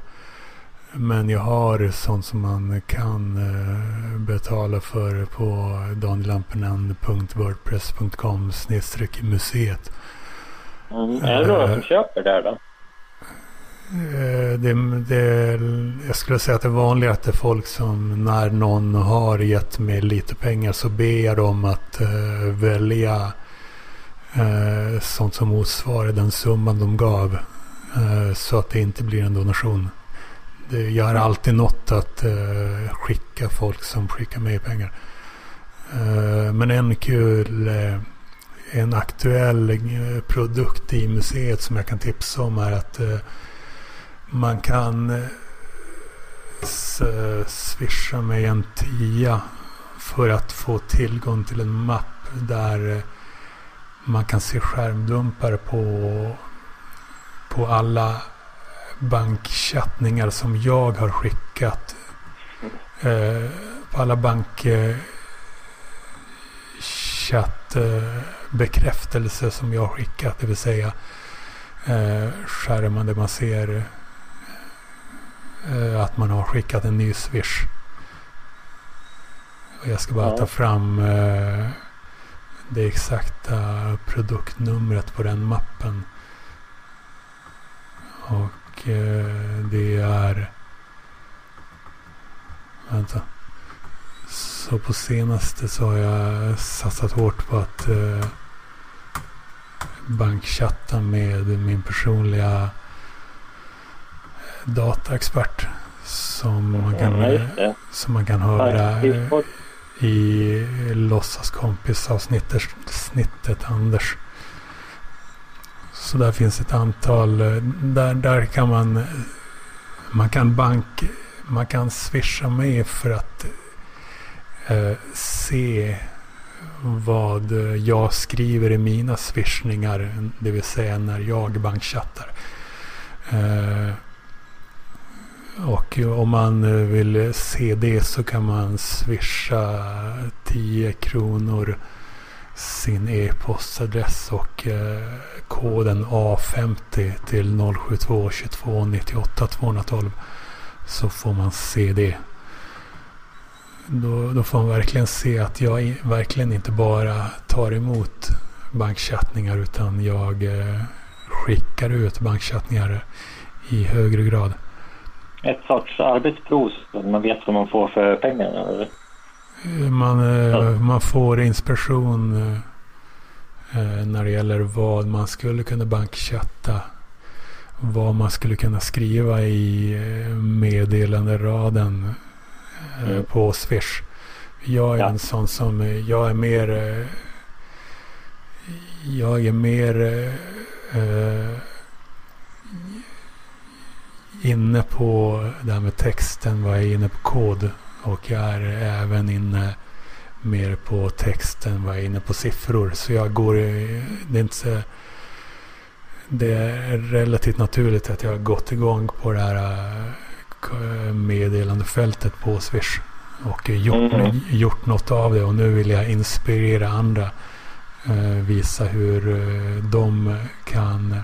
Men jag har sånt som man kan eh, betala för på danielampinen.wordpress.com museet. Mm. Är det några som köper där då? Eh, det, det, jag skulle säga att det är vanligare att det är folk som när någon har gett mig lite pengar så ber jag dem att uh, välja uh, sånt som motsvarar den summan de gav. Uh, så att det inte blir en donation. Det, jag har alltid något att skicka folk som skickar mig pengar. men en kul en aktuell produkt i museet som jag kan tipsa om är att eh, man kan eh, swisha mig en tia för att få tillgång till en mapp där eh, man kan se skärmdumpar på, på alla bankchattningar som jag har skickat. på alla bankchattbekräftelser som jag har skickat. Det vill säga eh, där man ser att man har skickat en ny swish. Och jag ska bara ja. ta fram eh, det exakta produktnumret på den mappen. Och eh, det är... Vänta. Så på senaste så har jag satsat hårt på att eh, bankchatta med min personliga dataexpert. Som man kan, ja, som man kan höra i låtsaskompis-avsnittet snittet Anders. Så där finns ett antal. Där, där kan man man kan bank man kan swisha med för att eh, se vad jag skriver i mina swishningar. Det vill säga när jag bankchattar. Eh, och om man eh, vill se det så kan man swisha 10 kronor sin e-postadress och eh, koden A50 till 072 22 98 212 så får man se det. Då, då får man verkligen se att jag verkligen inte bara tar emot bankchattningar utan jag eh, skickar ut bankchattningar i högre grad. Ett sorts arbetsprov så man vet vad man får för pengarna? Eller? Eh, man, eh, man får inspiration eh, när det gäller vad man skulle kunna bankchatta. Vad man skulle kunna skriva i eh, meddelanderaden mm. på Swish. Jag är ja. en sån som, eh, jag är mer, eh, jag är mer inne på det här med texten vad jag är inne på kod. Och jag är även inne mer på texten vad jag är inne på siffror. Så jag går, det är inte det är relativt naturligt att jag har gått igång på det här meddelandefältet på Swish. Och gjort, mm. gjort något av det och nu vill jag inspirera andra. Eh, visa hur eh, de kan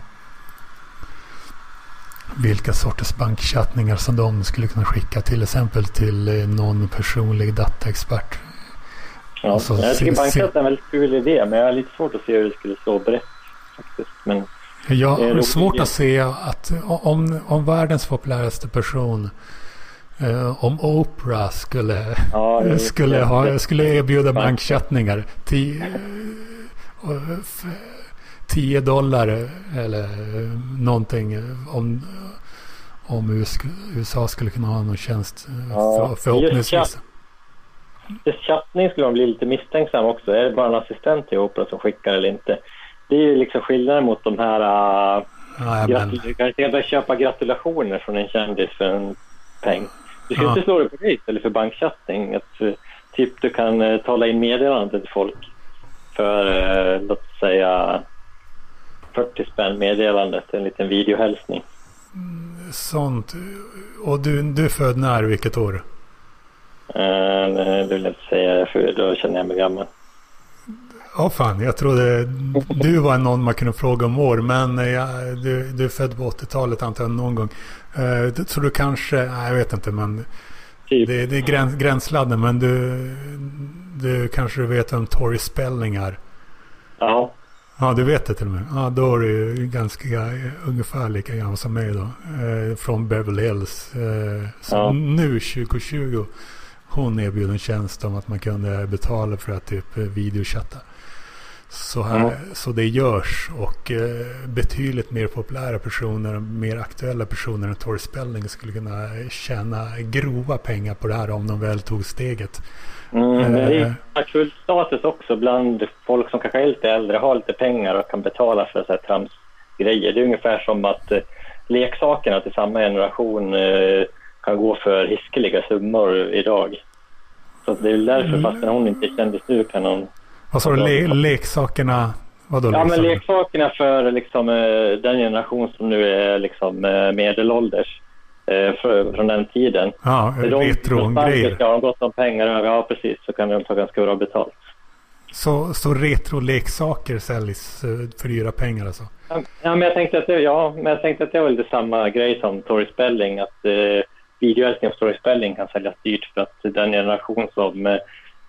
vilka sorters bankchattningar som de skulle kunna skicka till exempel till eh, någon personlig dataexpert. Ja, alltså, jag tycker bankchatt är en väldigt kul idé men jag har lite svårt att se hur det skulle slå brett. Faktiskt. Men jag har svårt att se att om, om världens populäraste person eh, om Oprah skulle, ja, [LAUGHS] skulle, ha, skulle erbjuda bankchattningar [LAUGHS] 10 dollar eller någonting om, om USA skulle kunna ha någon tjänst eh, Ja, för, förhoppningsvis. just Just chattning skulle man bli lite misstänksam också. Är det bara en assistent till Opera som skickar eller inte? Det är ju liksom skillnaden mot de här... Uh, Ja, gratul- du kan inte köpa gratulationer från en kändis för en peng. Du ska Ja. inte slå dig på det istället för bankchattning. Att, eh, typ du kan uh, tala in meddelanden till folk för, uh, låt säga, 40 spänn meddelandet, en liten videohälsning. sånt. Och du, du är född när? Vilket år? Uh, det vill jag inte säga för då känner jag mig gammal. Ja fan, jag trodde du var någon man kunde fråga om år. Men eh, ja, du, du är född på 80-talet antar jag någon gång. Eh, så du kanske, nej jag vet inte men Typ. det, det är gräns, gränsladden. Men du, du kanske vet vem Tori Spelling är? Ja, Ja, du vet det till och med. Ja, då är du ganska ungefär lika gammal som mig då. Eh, från Beverly Hills. Eh, Ja. nu 2020. Hon erbjuder en tjänst om att man kunde betala för att typ eh, videochatta. Så, här, Ja. så det görs och eh, betydligt mer populära personer, mer aktuella personer än Tori Spelling skulle kunna tjäna grova pengar på det här om de väl tog steget. Mm, men det Eh. är kul status också bland folk som kanske är lite äldre, har lite pengar och kan betala för så här tramsgrejer. Det är ungefär som att eh, leksakerna till samma generation eh, kan gå för hiskeliga summor idag. Så det är därför, Mm. fast hon inte är kändis nu, kan hon... Vad sa du? Le- leksakerna? Vadå Ja, men leksaker? leksakerna för liksom, eh, den generation som nu är liksom, eh, medelålders, eh, från den tiden. Ja, retro-grejer. Har de gott om pengar, ja precis, så kan de ta ganska bra betalt. Så, så retro-leksaker säljs eh, för dyra pengar alltså? Ja, men jag tänkte att det, ja, men jag tänkte att det var lite samma grej som Tori Spelling, att eh, videoälskning av Tori Spelling kan säljas dyrt för att den generation som eh,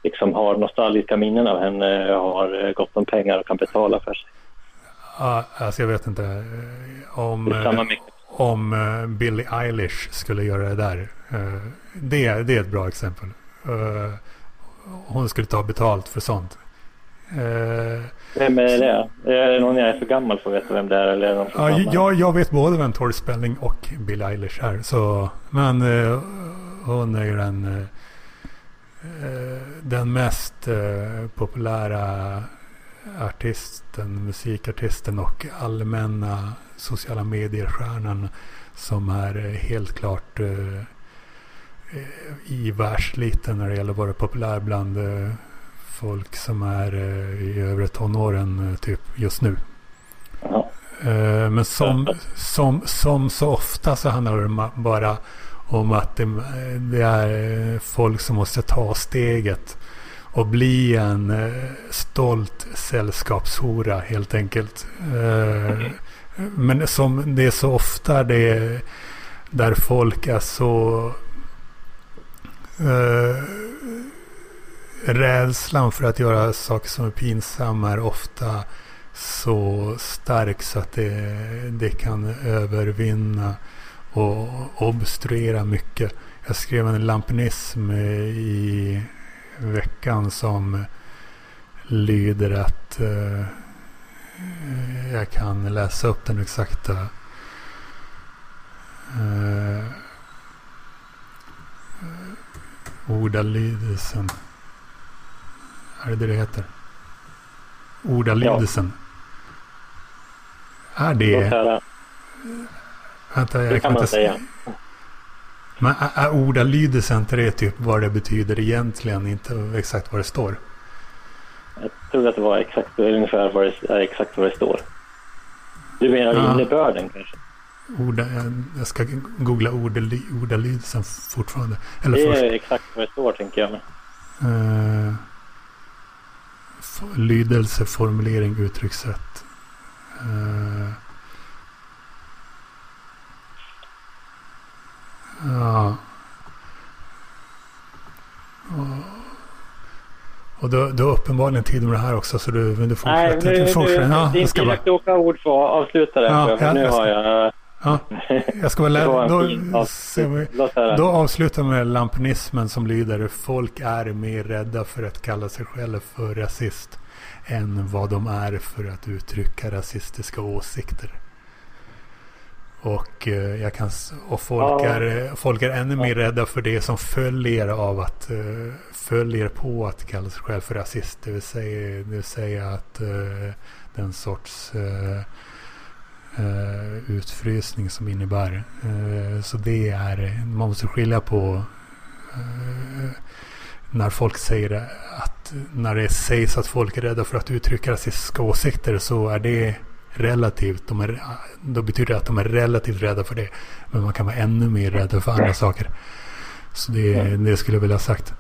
liksom har nostalgiska minnen av henne har eh, gott om pengar och kan betala för sig. Ja, alltså jag vet inte om, Det är samma mycket. Om eh, Billie Eilish skulle göra det där. Eh, Det, det är ett bra exempel. Eh, Hon skulle ta betalt för sånt. Vem är det? Är det någon jag är för gammal för att veta vem det är? Eller är det Ja, jag, jag vet både vem Tori Spelling och Billie Eilish är. Så, men hon är ju den, den mest populära artisten, musikartisten och allmänna sociala medier-stjärnan som är eh, helt klart eh, i världsliten när det gäller att vara populär bland eh, folk som är eh, i övre tonåren eh, typ just nu. Jaha. Eh, Men som, som, som så ofta så handlar det bara om att det, det är folk som måste ta steget och bli en eh, stolt sällskapshora helt enkelt. Eh, Men som det är så ofta det är där folk är så eh, rädslan för att göra saker som är pinsamma är ofta så stark så att det, det kan övervinna och obstruera mycket. Jag skrev en lampinism i veckan som lyder att eh, jag kan läsa upp den exakta eh, ordalydelsen. Är det det det heter? Ordalydelsen. Är Låt det... Vänta, jag Det kan man inte säga. Men ordalydelsen inte det typ vad det betyder egentligen? Inte exakt vad det står. Jag tror att det var exakt, ungefär vad det, exakt vad det står. Du menar Ja. innebörden kanske? Orda, jag- jag ska googla ordaly, ordalydelsen fortfarande. Eller Det först. är exakt vad det står tänker jag. Eh, f- lydelse, formulering, uttryckssätt. Eh, ja. Och, du, du har uppenbarligen tid med det här också så du, du Nej, fortsätter. nu, du nu, fortsätter. Ja, jag inte ska bara, dina kloka ord för att avsluta det. Ja, för ja, nu jag ska- har jag... ja, jag ska [LAUGHS] var lära, då, vi, då avslutar med lampinismen som lyder Folk är mer rädda för att kalla sig själva för rasist än vad de är för att uttrycka rasistiska åsikter. Och, eh, jag kan, och folk, ja. är, folk är ännu mer rädda för det som följer av att uh, följer på att kalla sig själv för rasist. Det vill säga, det vill säga att den sorts utfrysning som innebär. så det är, man måste skilja på när folk säger att när det sägs att folk är rädda för att uttrycka rasistiska åsikter så är det relativt. De är, då betyder det att de är relativt rädda för det. Men man kan vara ännu mer rädda för andra saker. Så det, det skulle jag vilja ha sagt.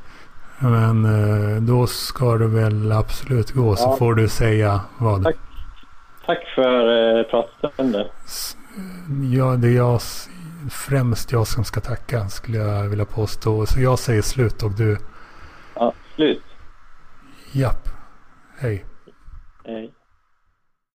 Men eh, då ska det väl absolut gå. Så får du säga vad. Tack, Tack för eh, pratstunden. Ja, det är jag, främst jag som ska tacka skulle jag vilja påstå. Så jag säger slut och du? Ja, slut. Japp. Hej. Hej.